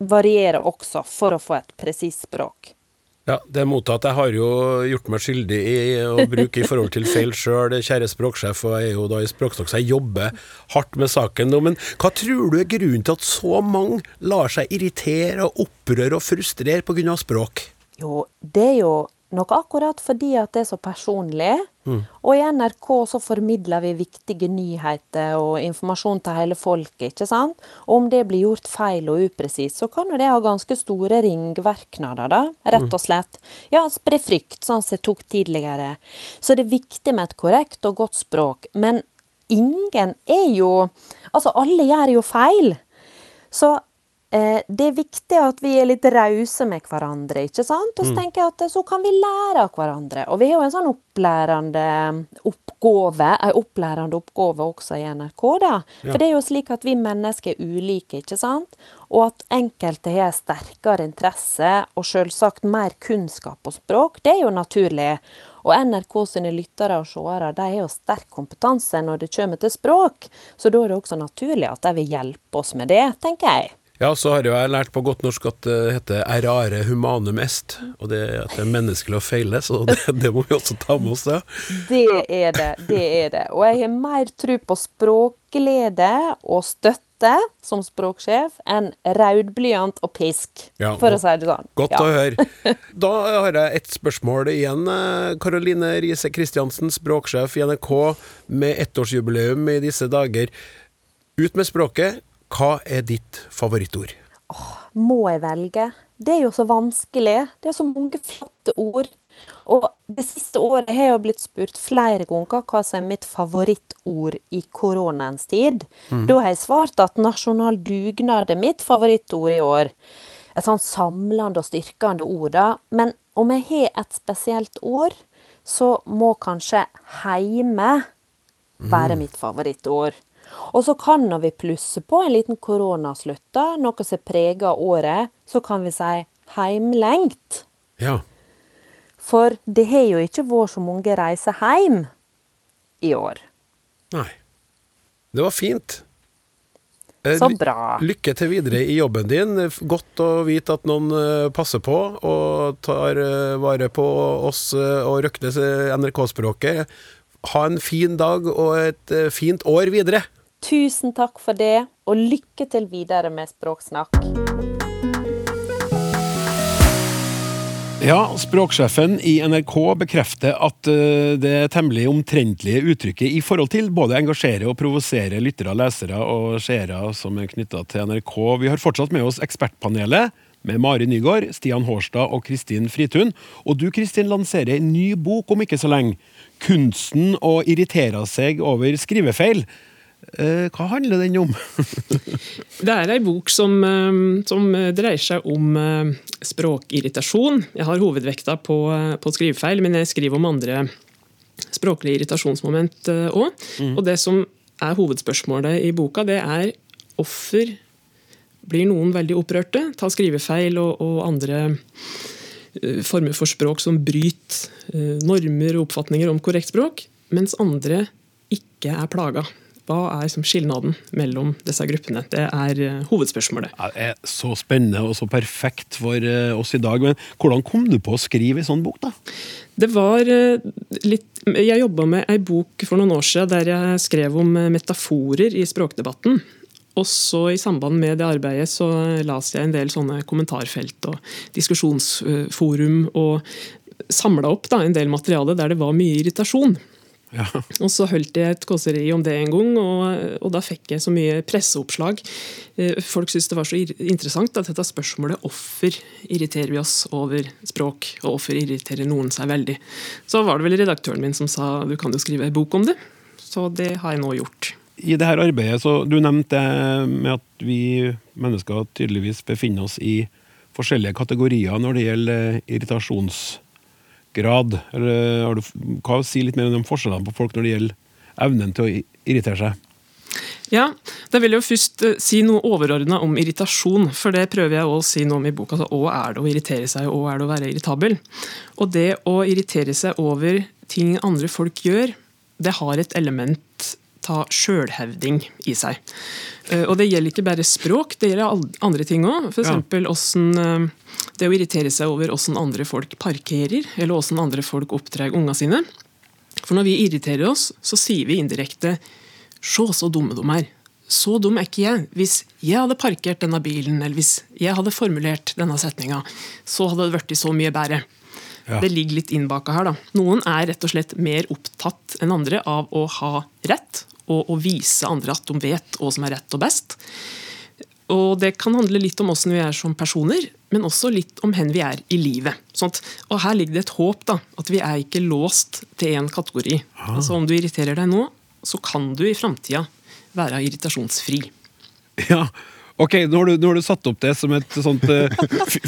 variere også for å få et presist språk. Ja, det er mottatt. Jeg har jo gjort meg skyldig i å bruke i forhold til feil sjøl, kjære språksjef, og jeg er jo da i Språkstokk, så jeg jobber hardt med saken nå. Men hva tror du er grunnen til at så mange lar seg irritere og opprøre og frustrere pga. språk? Jo, det er jo nok akkurat fordi at det er så personlig. Mm. Og i NRK så formidler vi viktige nyheter og informasjon til hele folket, ikke sant. Og om det blir gjort feil og upresist, så kan jo det ha ganske store ringvirkninger, da. Rett Mm. og slett. Ja, spre frykt, sånn som jeg tok tidligere. Så det er viktig med et korrekt og godt språk. Men ingen er jo Altså, alle gjør jo feil. Så eh, det er viktig at vi er litt rause med hverandre, ikke sant? Og så Mm. tenker jeg at eh, så kan vi lære av hverandre. Og vi har jo en sånn opplærende oppgave, en opplærende oppgave også i NRK, da. Ja. For det er jo slik at vi mennesker er ulike, ikke sant? Og at enkelte har sterkere interesse og selvsagt mer kunnskap og språk, det er jo naturlig. Og NRK sine lyttere og seere de har jo sterk kompetanse når det kommer til språk, så da er det også naturlig at de vil hjelpe oss med det, tenker jeg. Ja, så har jo jeg lært på godt norsk at det heter errare humanum est, og det er at det er menneskelig å feile, så det, det må vi også ta med oss, ja. Det er det, det er det. Og jeg har mer tro på språkglede og støtte som språksjef enn raudblyant og pisk, Ja, for å si det sånn. Godt Ja. å høre. Da har jeg et spørsmål igjen. Karoline Riise Kristiansen, språksjef i NRK med ettårsjubileum i disse dager. Ut med språket. Hva er ditt favorittord? Må jeg velge? Det er jo så vanskelig. Det er så mange flotte ord. Og det siste året har jeg jo blitt spurt flere ganger hva som er mitt favorittord i koronaens tid. Mm. Da har jeg svart at nasjonal dugnad er mitt favorittord i år. Et sånn samlende og styrkende ord, da. Men om jeg har et spesielt ord, så må kanskje heime være Mm. mitt favorittord. Og så kan når vi plusse på en liten koronaslutt, da, noe som preger året, så kan vi si heimlengt. Ja. For det har jo ikke vært så mange reiser hjem i år. Nei. Det var fint. Eh, Så bra. Lykke til videre i jobben din. Godt å vite at noen eh, passer på og tar eh, vare på oss og røkter NRK-språket. Ha en fin dag og et fint år videre. Tusen takk for det, og lykke til videre med Språksnakk. Ja, språksjefen i NRK bekrefter at eh, det temmelig omtrentlige uttrykket i forhold til både engasjere og provosere lyttere, lesere og seere som er knytta til NRK. Vi har fortsatt med oss Ekspertpanelet med Mari Nygaard, Stian Hårstad og Kristin Fritun. Og du Kristin lanserer en ny bok om ikke så lenge. 'Kunsten å irritere seg over skrivefeil'. Eh, hva handler den om? Det er ei bok som, eh, som dreier seg om eh, språkirritasjon. Jeg har hovedvekta på, på skrivefeil, men jeg skriver om andre språklige irritasjonsmoment òg. Mm. Og det som er hovedspørsmålet i boka, det er hvorfor blir noen veldig opprørte, tar skrivefeil og, og andre former for språk som bryter normer og oppfatninger om korrekt språk, mens andre ikke er plaga. Hva er som skilnaden mellom disse gruppene? Det er eh, hovedspørsmålet. Det er så spennende og så perfekt for eh, oss i dag. Men hvordan kom du på å skrive en sånn bok, da? Det var eh, litt Jeg jobba med ei bok for noen år siden der jeg skrev om metaforer i språkdebatten. Og så I samband med det arbeidet så las jeg en del sånne kommentarfelt og diskusjonsforum. Og samla opp da, en del materiale der det var mye irritasjon. Og så holdt jeg et kåseri om det en gang, og, og da fikk jeg så mye presseoppslag. Eh, Folk syntes det var så interessant at dette spørsmålet hvorfor irriterer vi oss over språk, og hvorfor irriterer noen seg veldig. Så var det vel redaktøren min som sa du kan jo skrive en bok om det. Så det har jeg nå gjort. I det her arbeidet, så Du nevnte med at vi mennesker tydeligvis befinner oss i forskjellige kategorier når det gjelder irritasjonsgrad. Eller har du hva si litt mer om de forskjellene på folk når det gjelder evnen til å irritere seg? Ja, Da vil jeg jo først eh, si noe overordna om irritasjon. For det prøver jeg å si noe om i boka. Altså, hva er det å irritere seg, og hva er det å være irritabel? Og det å irritere seg over ting andre folk gjør, det har et element av sjølhevding i seg. Eh, Og det gjelder ikke bare språk, det gjelder andre ting òg. F.eks. Ja. det å irritere seg over åssen andre folk parkerer, eller åssen andre folk oppdrar ungene sine. For når vi irriterer oss, så sier vi indirekte Se så dumme de er. Så dum er ikke jeg. Hvis jeg hadde parkert denne bilen, eller hvis jeg hadde formulert denne setninga, så hadde det blitt så mye bedre. Det ligger litt innbaka her. da. Noen er rett og slett mer opptatt enn andre av å ha rett, og å vise andre at de vet hva som er rett og best. Og Det kan handle litt om åssen vi er som personer, men også litt om hen vi er i livet. Sånt. Og Her ligger det et håp, da, at vi er ikke låst til én kategori. Altså Om du irriterer deg nå, så kan du i framtida være irritasjonsfri. Ja, ok, nå har, du, nå har du satt opp det som et sånt uh,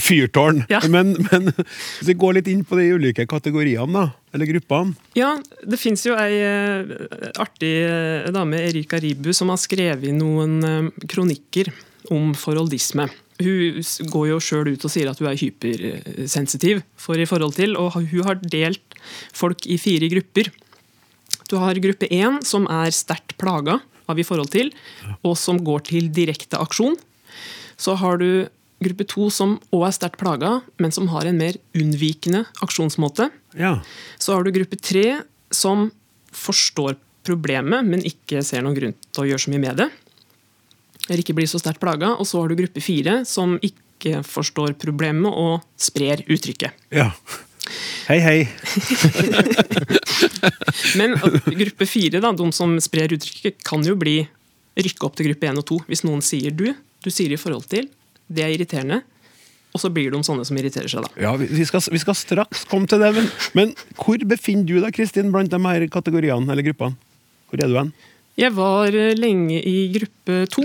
fyrtårn. Ja. Men, men hvis vi går litt inn på de ulike kategoriene, da, eller gruppene. Ja, det fins jo ei uh, artig uh, dame, Erika Ribu, som har skrevet noen kronikker om forholdisme. Hun går jo sjøl ut og sier at hun er hypersensitiv for i forhold til, og hun har delt folk i fire grupper. Du har gruppe én, som er sterkt plaga av i forhold til, og som går til direkte aksjon. Så har du gruppe to, som òg er sterkt plaga, men som har en mer unnvikende aksjonsmåte. Ja. Så har du gruppe tre, som forstår problemet, men ikke ser noen grunn til å gjøre så mye med det. Eller ikke blir så sterkt plaga. Og så har du gruppe fire, som ikke forstår problemet og sprer uttrykket. ja. Hei, hei. Men gruppe fire, da, de som sprer uttrykket, kan jo bli rykke opp til gruppe én og to. Hvis noen sier du, du sier i forhold til, det er irriterende. Og så blir de sånne som irriterer seg, da. Ja, vi skal, vi skal straks komme til det, men, men hvor befinner du deg, Kristin, blant de her kategoriene eller gruppene? Hvor er du hen? Jeg var eh, lenge i gruppe to.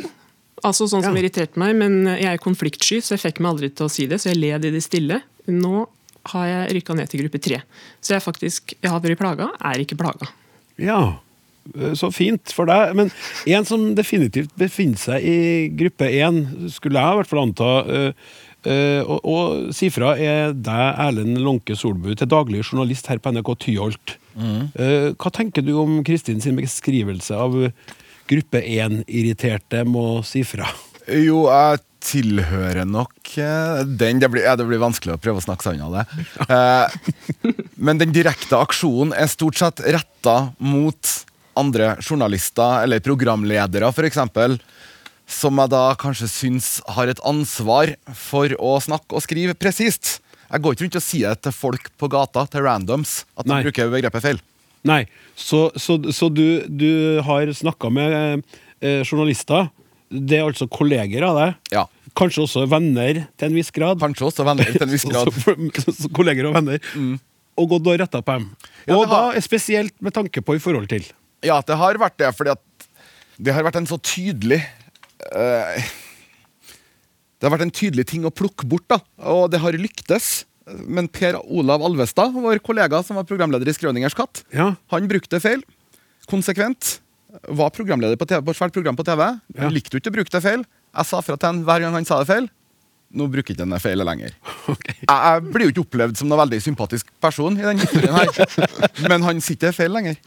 Altså sånn som Ja. irriterte meg, men jeg er konfliktsky, så jeg fikk meg aldri til å si det, så jeg led i det stille. Nå har jeg rykka ned til gruppe tre. Så jeg faktisk, jeg har vært plaga, er ikke plaga. Ja, eh, så fint for deg. Men en som definitivt befinner seg i gruppe én, skulle jeg i hvert fall anta, eh, eh, og, og si fra, er deg, Erlend Lånke Solbu, til daglig journalist her på NRK Tyholt. Mm. Hva tenker du om Kristin sin beskrivelse av gruppe én-irriterte må si fra? Jo, jeg tilhører nok eh, den. Det blir, ja, det blir vanskelig å prøve å snakke seg unna det. Eh, men den direkte aksjonen er stort sett retta mot andre journalister eller programledere, f.eks. Som jeg da kanskje syns har et ansvar for å snakke og skrive presist. Jeg går ikke rundt og sier det til folk på gata, til randoms, at de bruker begrepet feil. Nei, så, så, så du, du har snakka med eh, journalister. Det er altså kolleger av deg? Ja. Kanskje også venner til en viss grad? Kanskje også venner til en viss grad. Kolleger og venner. Og gått og retta på dem. Ja, og har- da spesielt med tanke på i forhold til. Ja, det har vært det, fordi at det har vært en så tydelig uh, Det har vært en tydelig ting å plukke bort, da, og det har lyktes. Men Per Olav Alvestad, vår kollega som var programleder i Skrøningers katt, Ja. han brukte feil. Konsekvent. Var programleder på, TV, på et svært program på TV. Ja. Likte du ikke å bruke det feil. Jeg sa fra til han hver gang han sa det feil. Nå bruker ikke han det feilet lenger. Jeg, jeg blir jo ikke opplevd som noen veldig sympatisk person i den historien her. Men han sitter feil lenger.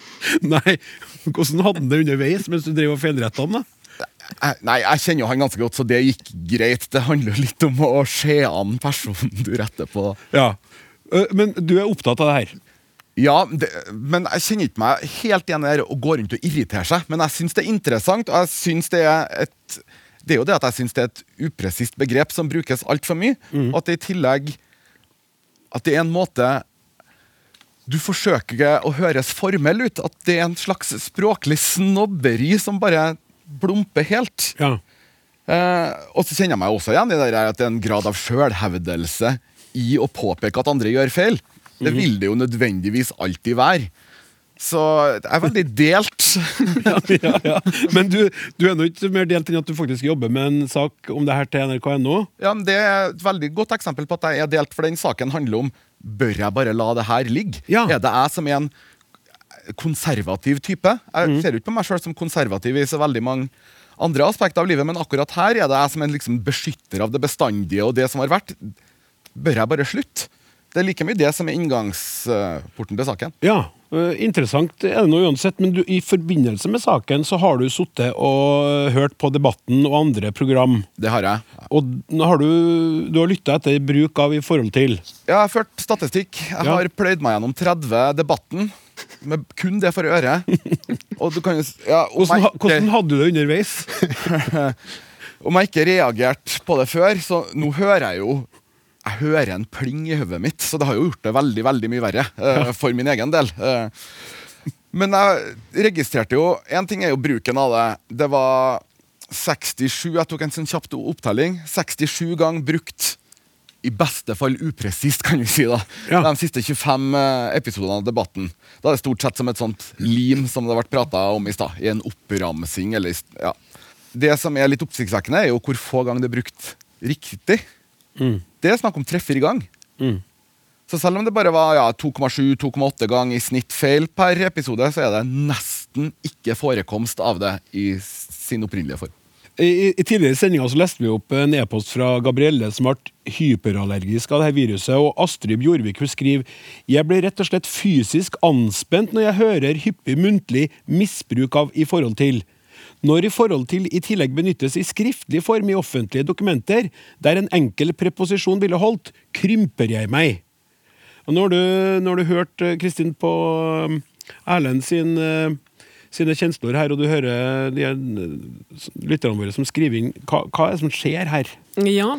Nei, Hvordan hadde han det underveis mens du drev og feilretta han? da? Nei, jeg kjenner jo han ganske godt, så det gikk greit. Det handler jo litt om å se an personen du retter på. Ja. Men du er opptatt av det her? Ja, det, men jeg kjenner ikke meg helt igjen i det å gå rundt og irritere seg. Men jeg syns det er interessant, og jeg synes det er et Det er jo det at jeg syns det er et upresist begrep som brukes altfor mye. Og at det i tillegg At det er en måte Du forsøker å høres formell ut. At det er en slags språklig snobberi som bare blumper helt. Ja. Eh, og så kjenner jeg meg også igjen i det der at det er en grad av sjølhevdelse i å påpeke at andre gjør feil. Det vil det jo nødvendigvis alltid være. Så jeg er veldig delt. ja, ja, ja. Men du, du er nå ikke mer delt enn at du faktisk jobber med en sak om det her til nrk.no? Ja, men Det er et veldig godt eksempel på at jeg er delt, for den saken handler om Bør jeg bare la det her ligge? Ja. Er det jeg som er en konservativ type? Jeg ser jo ikke på meg sjøl som konservativ i så veldig mange andre aspekter av livet, men akkurat her er det jeg som en liksom beskytter av det bestandige og det som har vært. Bør jeg bare slutte? Det er like mye det som er inngangsporten til saken. Ja, eh, interessant er det nå uansett, men du, i forbindelse med saken så har du sittet og hørt på Debatten og andre program. Det har jeg. Og nå har du, du har lytta etter bruk av i forhold til. Ja, Jeg har ført statistikk. Jeg Ja. har pløyd meg gjennom 30 Debatten. Med kun det for øret. Og du kan jo ja, Hvordan, ikke- hvordan hadde du det underveis? Om jeg ikke reagerte på det før, så nå hører jeg jo jeg hører en pling i hodet mitt, så det har jo gjort det veldig veldig mye verre uh, for min egen del. Uh, men jeg registrerte jo En ting er jo bruken av det. Det var 67 Jeg tok en sånn kjapp opptelling. 67 ganger brukt. I beste fall upresist, kan vi si. da De siste 25 eh, episodene av debatten. Da er det stort sett som et sånt lim som det har vært prata om i stad. I en oppramsing. Eller, ja. Det som er litt oppsiktsvekkende, er jo hvor få ganger det er brukt riktig. Det er snakk om treffer i gang. Så selv om det bare var ja, 2,7-2,8 ganger i snitt feil per episode, så er det nesten ikke forekomst av det i sin opprinnelige form. I, I tidligere sendinger så leste vi opp en e-post fra Gabrielle som ble hyperallergisk av dette viruset, og Astrid Bjorvik hun skriver Jeg blir rett og slett fysisk anspent når jeg hører hyppig muntlig misbruk av i forhold til. Når i forhold til i tillegg benyttes i skriftlig form i offentlige dokumenter, der en enkel preposisjon ville holdt, krymper jeg meg. Og når du, når du hørte Kristin på um, Erlend sin, uh, sine kjensler her, og du hører de lytterne våre som skriver inn, hva, hva er det som skjer her? Ja,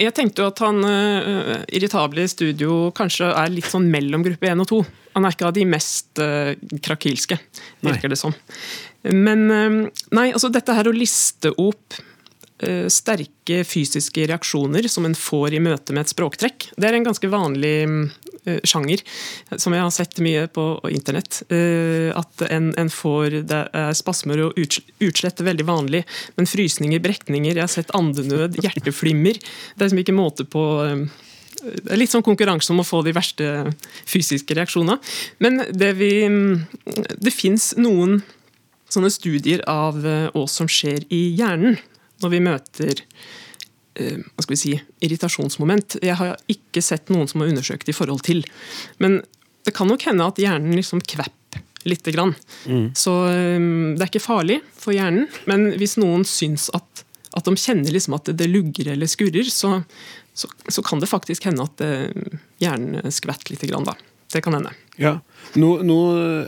jeg tenkte jo at han uh, irritable i studio kanskje er litt sånn mellom gruppe 1 og 2. Han er ikke av de mest uh, krakilske, virker det som. Men uh, nei, altså dette her å liste opp uh, sterke fysiske reaksjoner som en får i møte med et språktrekk, det er en ganske vanlig uh, sjanger som jeg har sett mye på internett. Uh, at en, en får det er spasmer og uts- utslett er veldig vanlig, men frysninger, brekninger, jeg har sett andenød, hjerteflimmer. Det er liksom ikke måte på um, det er litt sånn konkurranse om å få de verste fysiske reaksjonene. Men det vi Det fins noen sånne studier av oss hva som skjer i hjernen når vi møter eh, hva skal vi si, irritasjonsmoment. Jeg har ikke sett noen som har undersøkt i forhold til. Men det kan nok hende at hjernen liksom kvepper lite grann. Så eh, det er ikke farlig for hjernen, men hvis noen syns at, at de kjenner liksom at det lugger eller skurrer, så, så, så kan det faktisk hende at eh, hjernen skvetter lite grann. Da. Det kan hende. Ja. Nå, nå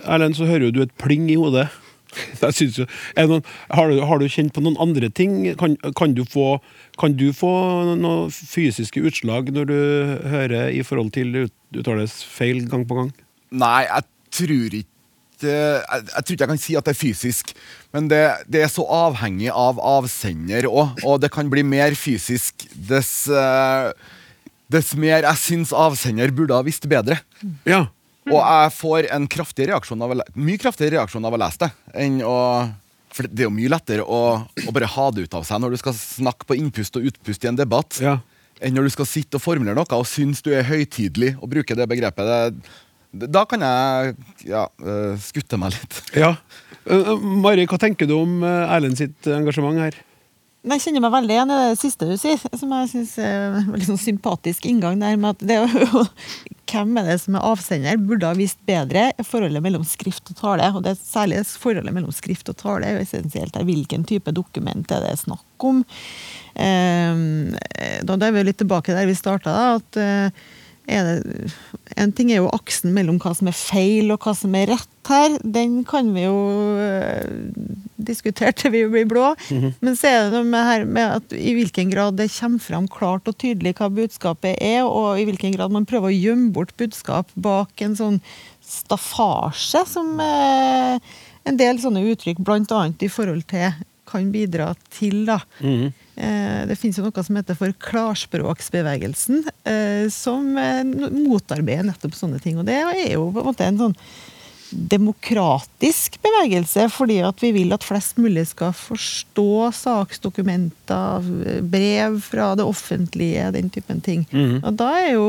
Erlend, så hører jo du et pling i hodet. Jo, noen, har, du, har du kjent på noen andre ting? Kan, kan, du få, kan du få noen fysiske utslag når du hører i forhold til uttales feil gang på gang? Nei, jeg tror ikke jeg, jeg tror ikke jeg kan si at det er fysisk, men det, det er så avhengig av avsender òg. Og det kan bli mer fysisk dess, eh, dess mer jeg syns avsender burde ha visst bedre. Ja. Og jeg får en kraftig reaksjon av mye kraftigere reaksjon av å lese det. Enn å, for det er jo mye lettere å, å bare ha det ut av seg når du skal snakke på innpust og utpust i en debatt, enn når du skal sitte og formulere noe og synes du er høytidelig og bruke det begrepet. Det, da kan jeg ja, eh, skutte meg litt. Ja. Eh, Mari, hva tenker du om Erlend sitt engasjement her? Jeg kjenner meg veldig igjen i det siste du sier, som jeg syns er en veldig sånn sympatisk inngang der. med at det Hvem er det som er avsender? Burde ha visst bedre forholdet mellom skrift og tale. og det er Særlig forholdet mellom skrift og tale er jo essensielt. her. Hvilken type dokument er det snakk om? Eh, da er vi litt tilbake der vi starta. At eh, det, en ting er jo aksen mellom hva som er feil og hva som er rett her. Den kan vi jo eh, diskutere til vi blir blå. Men så er det noe med, her med at i hvilken grad det kommer fram klart og tydelig hva budskapet er, og i hvilken grad man prøver å gjemme bort budskap bak en sånn staffasje som eh, en del sånne uttrykk, bl.a. i forhold til, kan bidra til. da. Mm. Det finnes jo noe som heter for klarspråksbevegelsen, eh, som eh, motarbeider nettopp sånne ting. Og det er jo på en måte en sånn demokratisk bevegelse, fordi at vi vil at flest mulig skal forstå saksdokumenter, brev fra det offentlige, den typen ting. Mm. Og da er jo,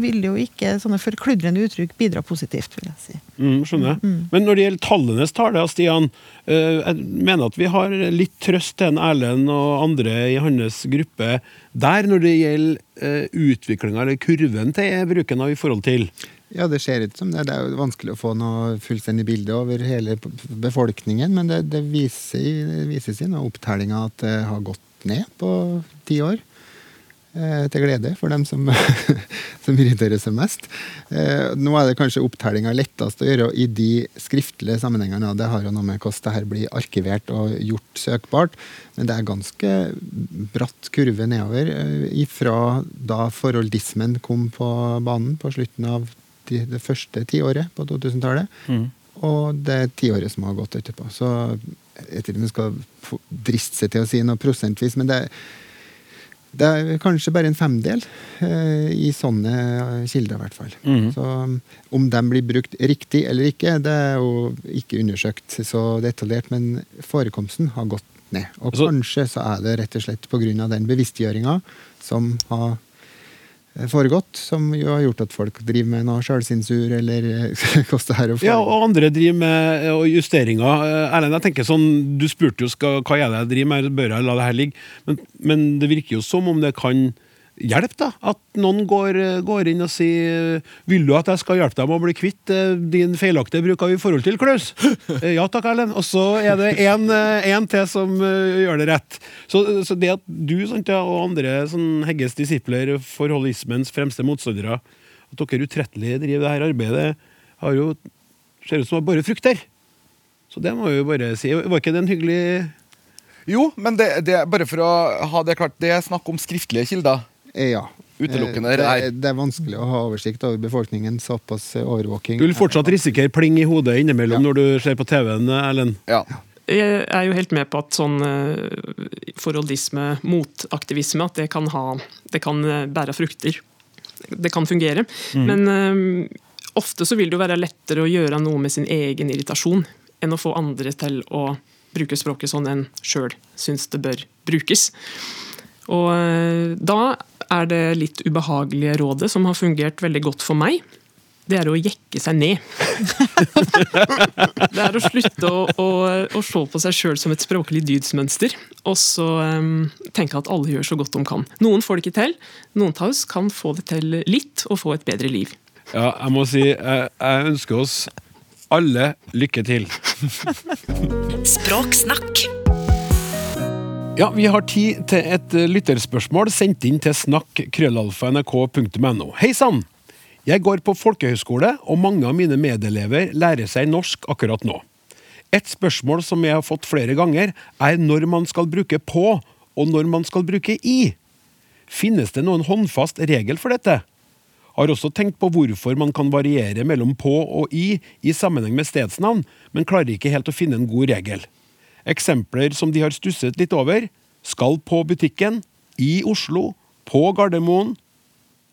vil jo ikke sånne forkludrende uttrykk bidra positivt, vil jeg si. Mm, skjønner Mm. Men når det gjelder tallenes tale, Stian, eh, jeg mener at vi har litt trøst til en Erlend og andre i hans gruppe der når det gjelder uh, utviklinga, eller kurven til bruken av i forhold til. Ja, det ser ut som det. Det er jo vanskelig å få noe fullstendig bilde over hele befolkningen, men det, det viser, det vises i noen opptellinger at det har gått ned på ti år. eh, til glede for dem som, som irriterer seg mest. Eh, nå er det kanskje opptellinga lettest å gjøre i de skriftlige sammenhengene. Det har jo noe med hvordan det her blir arkivert og gjort søkbart. Men det er ganske bratt kurve nedover eh, ifra da forholdismen kom på banen på slutten av de, det første tiåret på 2000-tallet. Mm. Og det tiåret som har gått etterpå. Så jeg vet ikke om jeg skal driste seg til å si noe prosentvis, men det, det er kanskje bare en femdel eh, i sånne kilder, i hvert fall. Mm. Så om de blir brukt riktig eller ikke, det er jo ikke undersøkt så detaljert, men forekomsten har gått ned. Og Altså- kanskje så er det rett og slett pga. den bevisstgjøringa som har foregått, som jo har gjort at folk driver med noe sjølsensur, eller eh, hvordan det her Ja, og andre driver med eh, justeringer. Eh, Erlend, jeg tenker sånn, Du spurte jo skal, hva jeg driver med, bør jeg la det her ligge? Men, men det virker jo som om det kan hjelpe, da. At noen går, eh, går inn og sier Vil du at jeg skal hjelpe deg med å bli kvitt eh, din feilaktige bruk av i forhold til, Klaus? Eh, Ja takk, Erlend. Og så er det én til som eh, gjør det rett. Så, så det at du sant, og andre sånn, Hegges disipler, forholdismens fremste motstandere, at dere utrettelig driver det her arbeidet, har jo ser ut som bare frukter. Så det må vi jo bare si. Var ikke det en hyggelig Jo, men det, det, bare for å ha det klart, det er snakk om skriftlige kilder. Ja. Utelukkende Eh, det, er- det er vanskelig å ha oversikt over befolkningen. Såpass eh, overvåking. Du vil fortsatt risikere pling i hodet innimellom når du ser på TV-en, Erlend? Jeg er jo helt med på at sånn eh, forholdisme, motaktivisme, at det kan, ha, det kan bære frukter. Det kan fungere. Mm. Men ofte så vil det jo være lettere å gjøre noe med sin egen irritasjon enn å få andre til å bruke språket sånn en sjøl syns det bør brukes. Og da er det litt ubehagelige rådet som har fungert veldig godt for meg. Det er å jekke seg ned. Det er å slutte å, å, å se på seg sjøl som et språklig dydsmønster, og så um, tenke at alle gjør så godt de kan. Noen får det ikke til, noen av oss kan få det til litt og få et bedre liv. Ja, jeg må si jeg, jeg ønsker oss alle lykke til. Språksnakk. Ja, Vi har tid til et eh, lytterspørsmål sendt inn til snakk.krøllalfa.nrk.no. Hei sann! Jeg går på folkehøyskole, og mange av mine medelever lærer seg norsk akkurat nå. Et spørsmål som jeg har fått flere ganger, er når man skal bruke på, og når man skal bruke i. Finnes det noen håndfast regel for dette? Har også tenkt på hvorfor man kan variere mellom på og i i sammenheng med stedsnavn, men klarer ikke helt å finne en god regel. Eksempler som de har stusset litt over. Skal på butikken. I Oslo. På Gardermoen.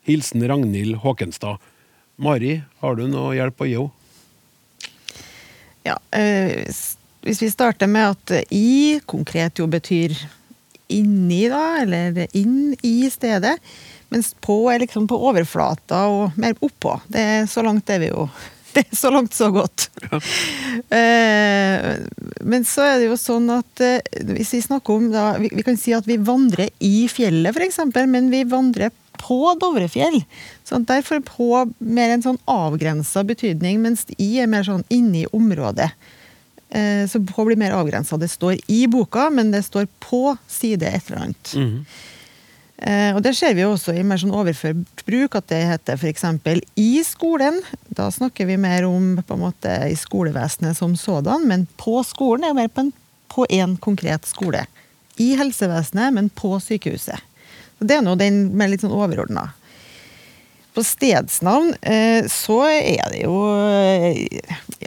Hilsen Ragnhild Håkenstad. Mari, har du noe hjelp å gi henne? Ja, øh, hvis vi starter med at i konkret jo betyr inni, da, eller inn i stedet. Mens på er liksom på overflata og mer oppå. Det er så langt er vi jo. Det er så langt, så godt. Ja. Men så er det jo sånn at eh, hvis vi snakker om da, vi, kan si at vi vandrer i fjellet, f.eks., men vi vandrer på Dovrefjell. Så derfor er på mer en sånn avgrensa betydning, mens i er mer sånn inni området. Eh, Så på blir mer avgrensa. Det står i boka, men det står på side et eller annet. Eh, Og det ser vi jo også i mer sånn overført bruk, at det heter f.eks. i skolen. Da snakker vi mer om på en måte i skolevesenet som sådan, men på skolen er jo mer på en, på en konkret skole. I helsevesenet, men på sykehuset. Så Det er nå den mer litt sånn overordna. På stedsnavn eh, så er det jo eh,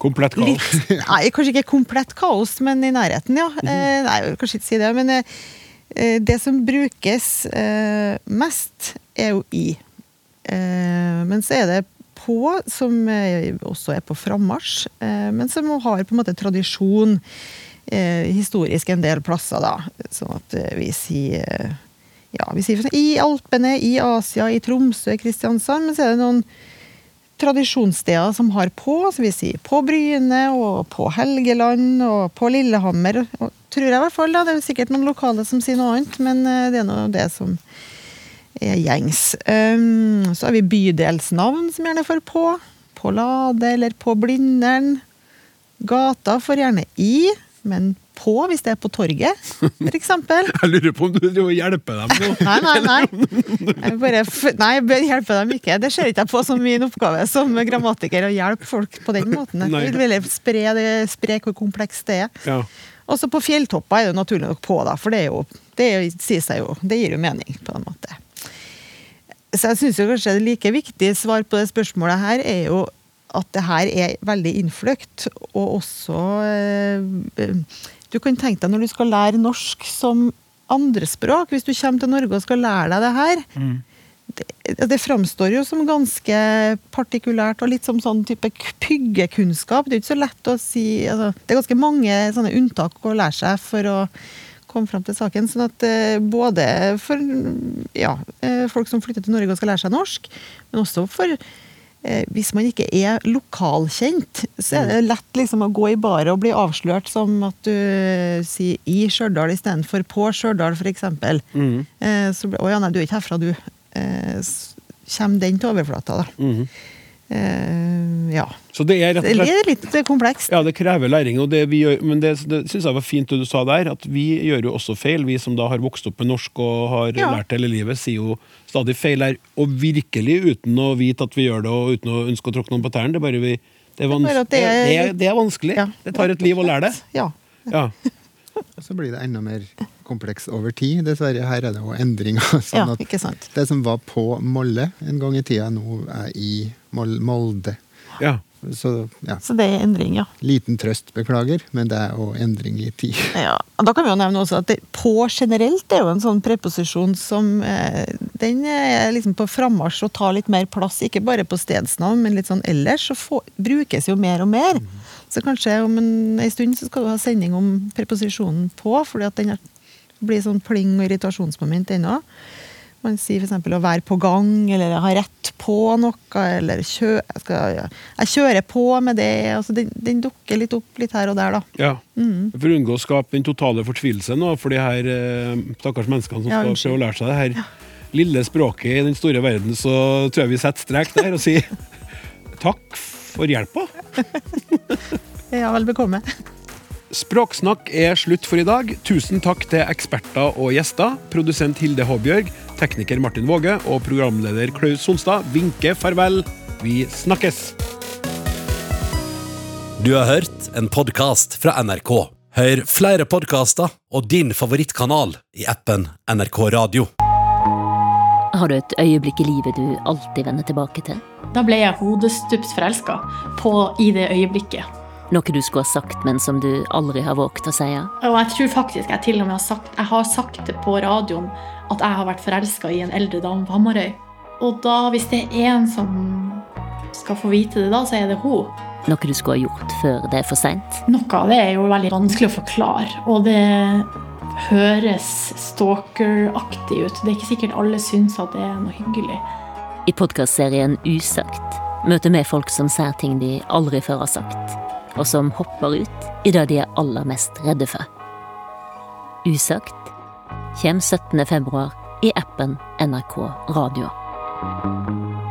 Komplett kaos. Litt, nei, kanskje ikke komplett kaos, men i nærheten, ja. Eh, nei, jeg vil kanskje ikke si det. Men eh, eh, det som brukes eh, mest, er jo i. Eh, men så er det på, som eh, også er på frammarsj, eh, men som har på en måte tradisjon eh, historisk en del plasser, da. Sånn at eh, vi sier eh, ja, vi sier i Alpene, i Asia, i Tromsø, i Kristiansand. Men så er det noen tradisjonssteder som har på, så vi sier på Bryne og på Helgeland og på Lillehammer. Og, tror jeg i hvert fall, da. Det er jo sikkert noen lokale som sier noe annet, men eh, det er nå det som er gjengs. Um, så har vi bydelsnavn som gjerne får på. På Lade eller på Blindern. Gata får gjerne i, men på hvis det er på torget, f.eks. Jeg lurer på om du driver og hjelper dem nå. Nei, nei, nei. Jeg bare, nei, jeg bør hjelpe dem ikke. Det ser ikke jeg på som min oppgave som grammatiker å hjelpe folk på den måten. Jeg vil spre, det, spre hvor komplekst det er. Ja. Også på fjelltopper er det naturlig nok på, da, for det, jo, det jo, det gir jo mening på en måte. Så jeg syns kanskje det like viktige svar på det spørsmålet her er jo at det her er veldig innfløkt, og også eh, Du kan tenke deg når du skal lære norsk som andrespråk, hvis du kommer til Norge og skal lære deg det her. Det, det framstår jo som ganske partikulært og litt som sånn type pyggekunnskap. Det er ikke så lett å si altså, Det er ganske mange sånne unntak å lære seg for å komme fram til saken. sånn at eh, både for ja, eh, folk som flytter til Norge og skal lære seg norsk, men også for eh, hvis man ikke er lokalkjent, så er det lett liksom å gå i baret og bli avslørt som at du sier 'i Stjørdal' istedenfor 'på Stjørdal', f.eks. Mm. Så blir 'Å ja, nei, du er ikke herfra, du'. Eh, kommer den til overflata, da. Mm -hmm. Uh, ja. Så det er og Det slett er litt komplekst. Ja, det krever læring, og det vi gjør, men det, det syns jeg var fint det du sa der, at vi gjør jo også feil. Vi som da har vokst opp med norsk og har Ja. lært hele livet, sier jo stadig feil her. Og virkelig uten å vite at vi gjør det, og uten å ønske å tråkke noen på tærne. Det det er, vanskelig. det tar et liv å lære det. Ja. Ja. Så blir det enda mer kompleks over tid. Dessverre, her er det jo endringer. Sånn Ja, ikke sant. Det som var på Molle en gang i tida, nå er i Molde. Ja. Så ja. Så det er endring, ja. Liten trøst, beklager, men det er jo endring i tid. Ja, og Da kan vi jo nevne også at det, på generelt er jo en sånn preposisjon som eh, Den er liksom på frammarsj og tar litt mer plass, ikke bare på stedsnavn, men litt sånn ellers. Så få, brukes jo mer og mer. Så kanskje om en, en stund så skal du ha sending om preposisjonen på, fordi at den er, blir sånn pling- og irritasjonsmoment ennå. Man sier f.eks. å være på gang, eller ha rett på noe, eller kjø, jeg, skal, jeg kjører på med det. Altså, den, den dukker litt opp litt her og der, da. Ja. Mm. For å unngå å skape den totale fortvilelse nå for de her eh, stakkars menneskene som Ja, skal prøve å lære seg det her lille språket i den store verden, så tror jeg vi setter strek der og sier takk for hjelpa. Ja, vel bekomme. Språksnakk er slutt for i dag. Tusen takk til eksperter og gjester. Produsent Hilde Håbjørg, tekniker Martin Våge og programleder Klaus Sonstad vinker farvel. Vi snakkes! Du har hørt en podkast fra NRK. Hør flere podkaster og din favorittkanal i appen NRK Radio. Har du et øyeblikk i livet du alltid vender tilbake til? Da ble jeg hodestups forelska i det øyeblikket. Noe du skulle ha sagt, men som du aldri har våget å si? Og jeg tror faktisk jeg til og med har sagt, jeg har sagt det på radioen at jeg har vært forelska i en eldre dame på Hamarøy. Og da, hvis det er en som skal få vite det, da, så er det hun. Noe du skulle ha gjort før det er for seint? Noe av det er jo veldig vanskelig å forklare, og det høres stalkeraktig ut. Det er ikke sikkert alle syns at det er noe hyggelig. I podkastserien Usagt møter vi folk som sier ting de aldri før har sagt, og som hopper ut i det de er aller mest redde for. Usagt kommer 17. februar i appen NRK Radio.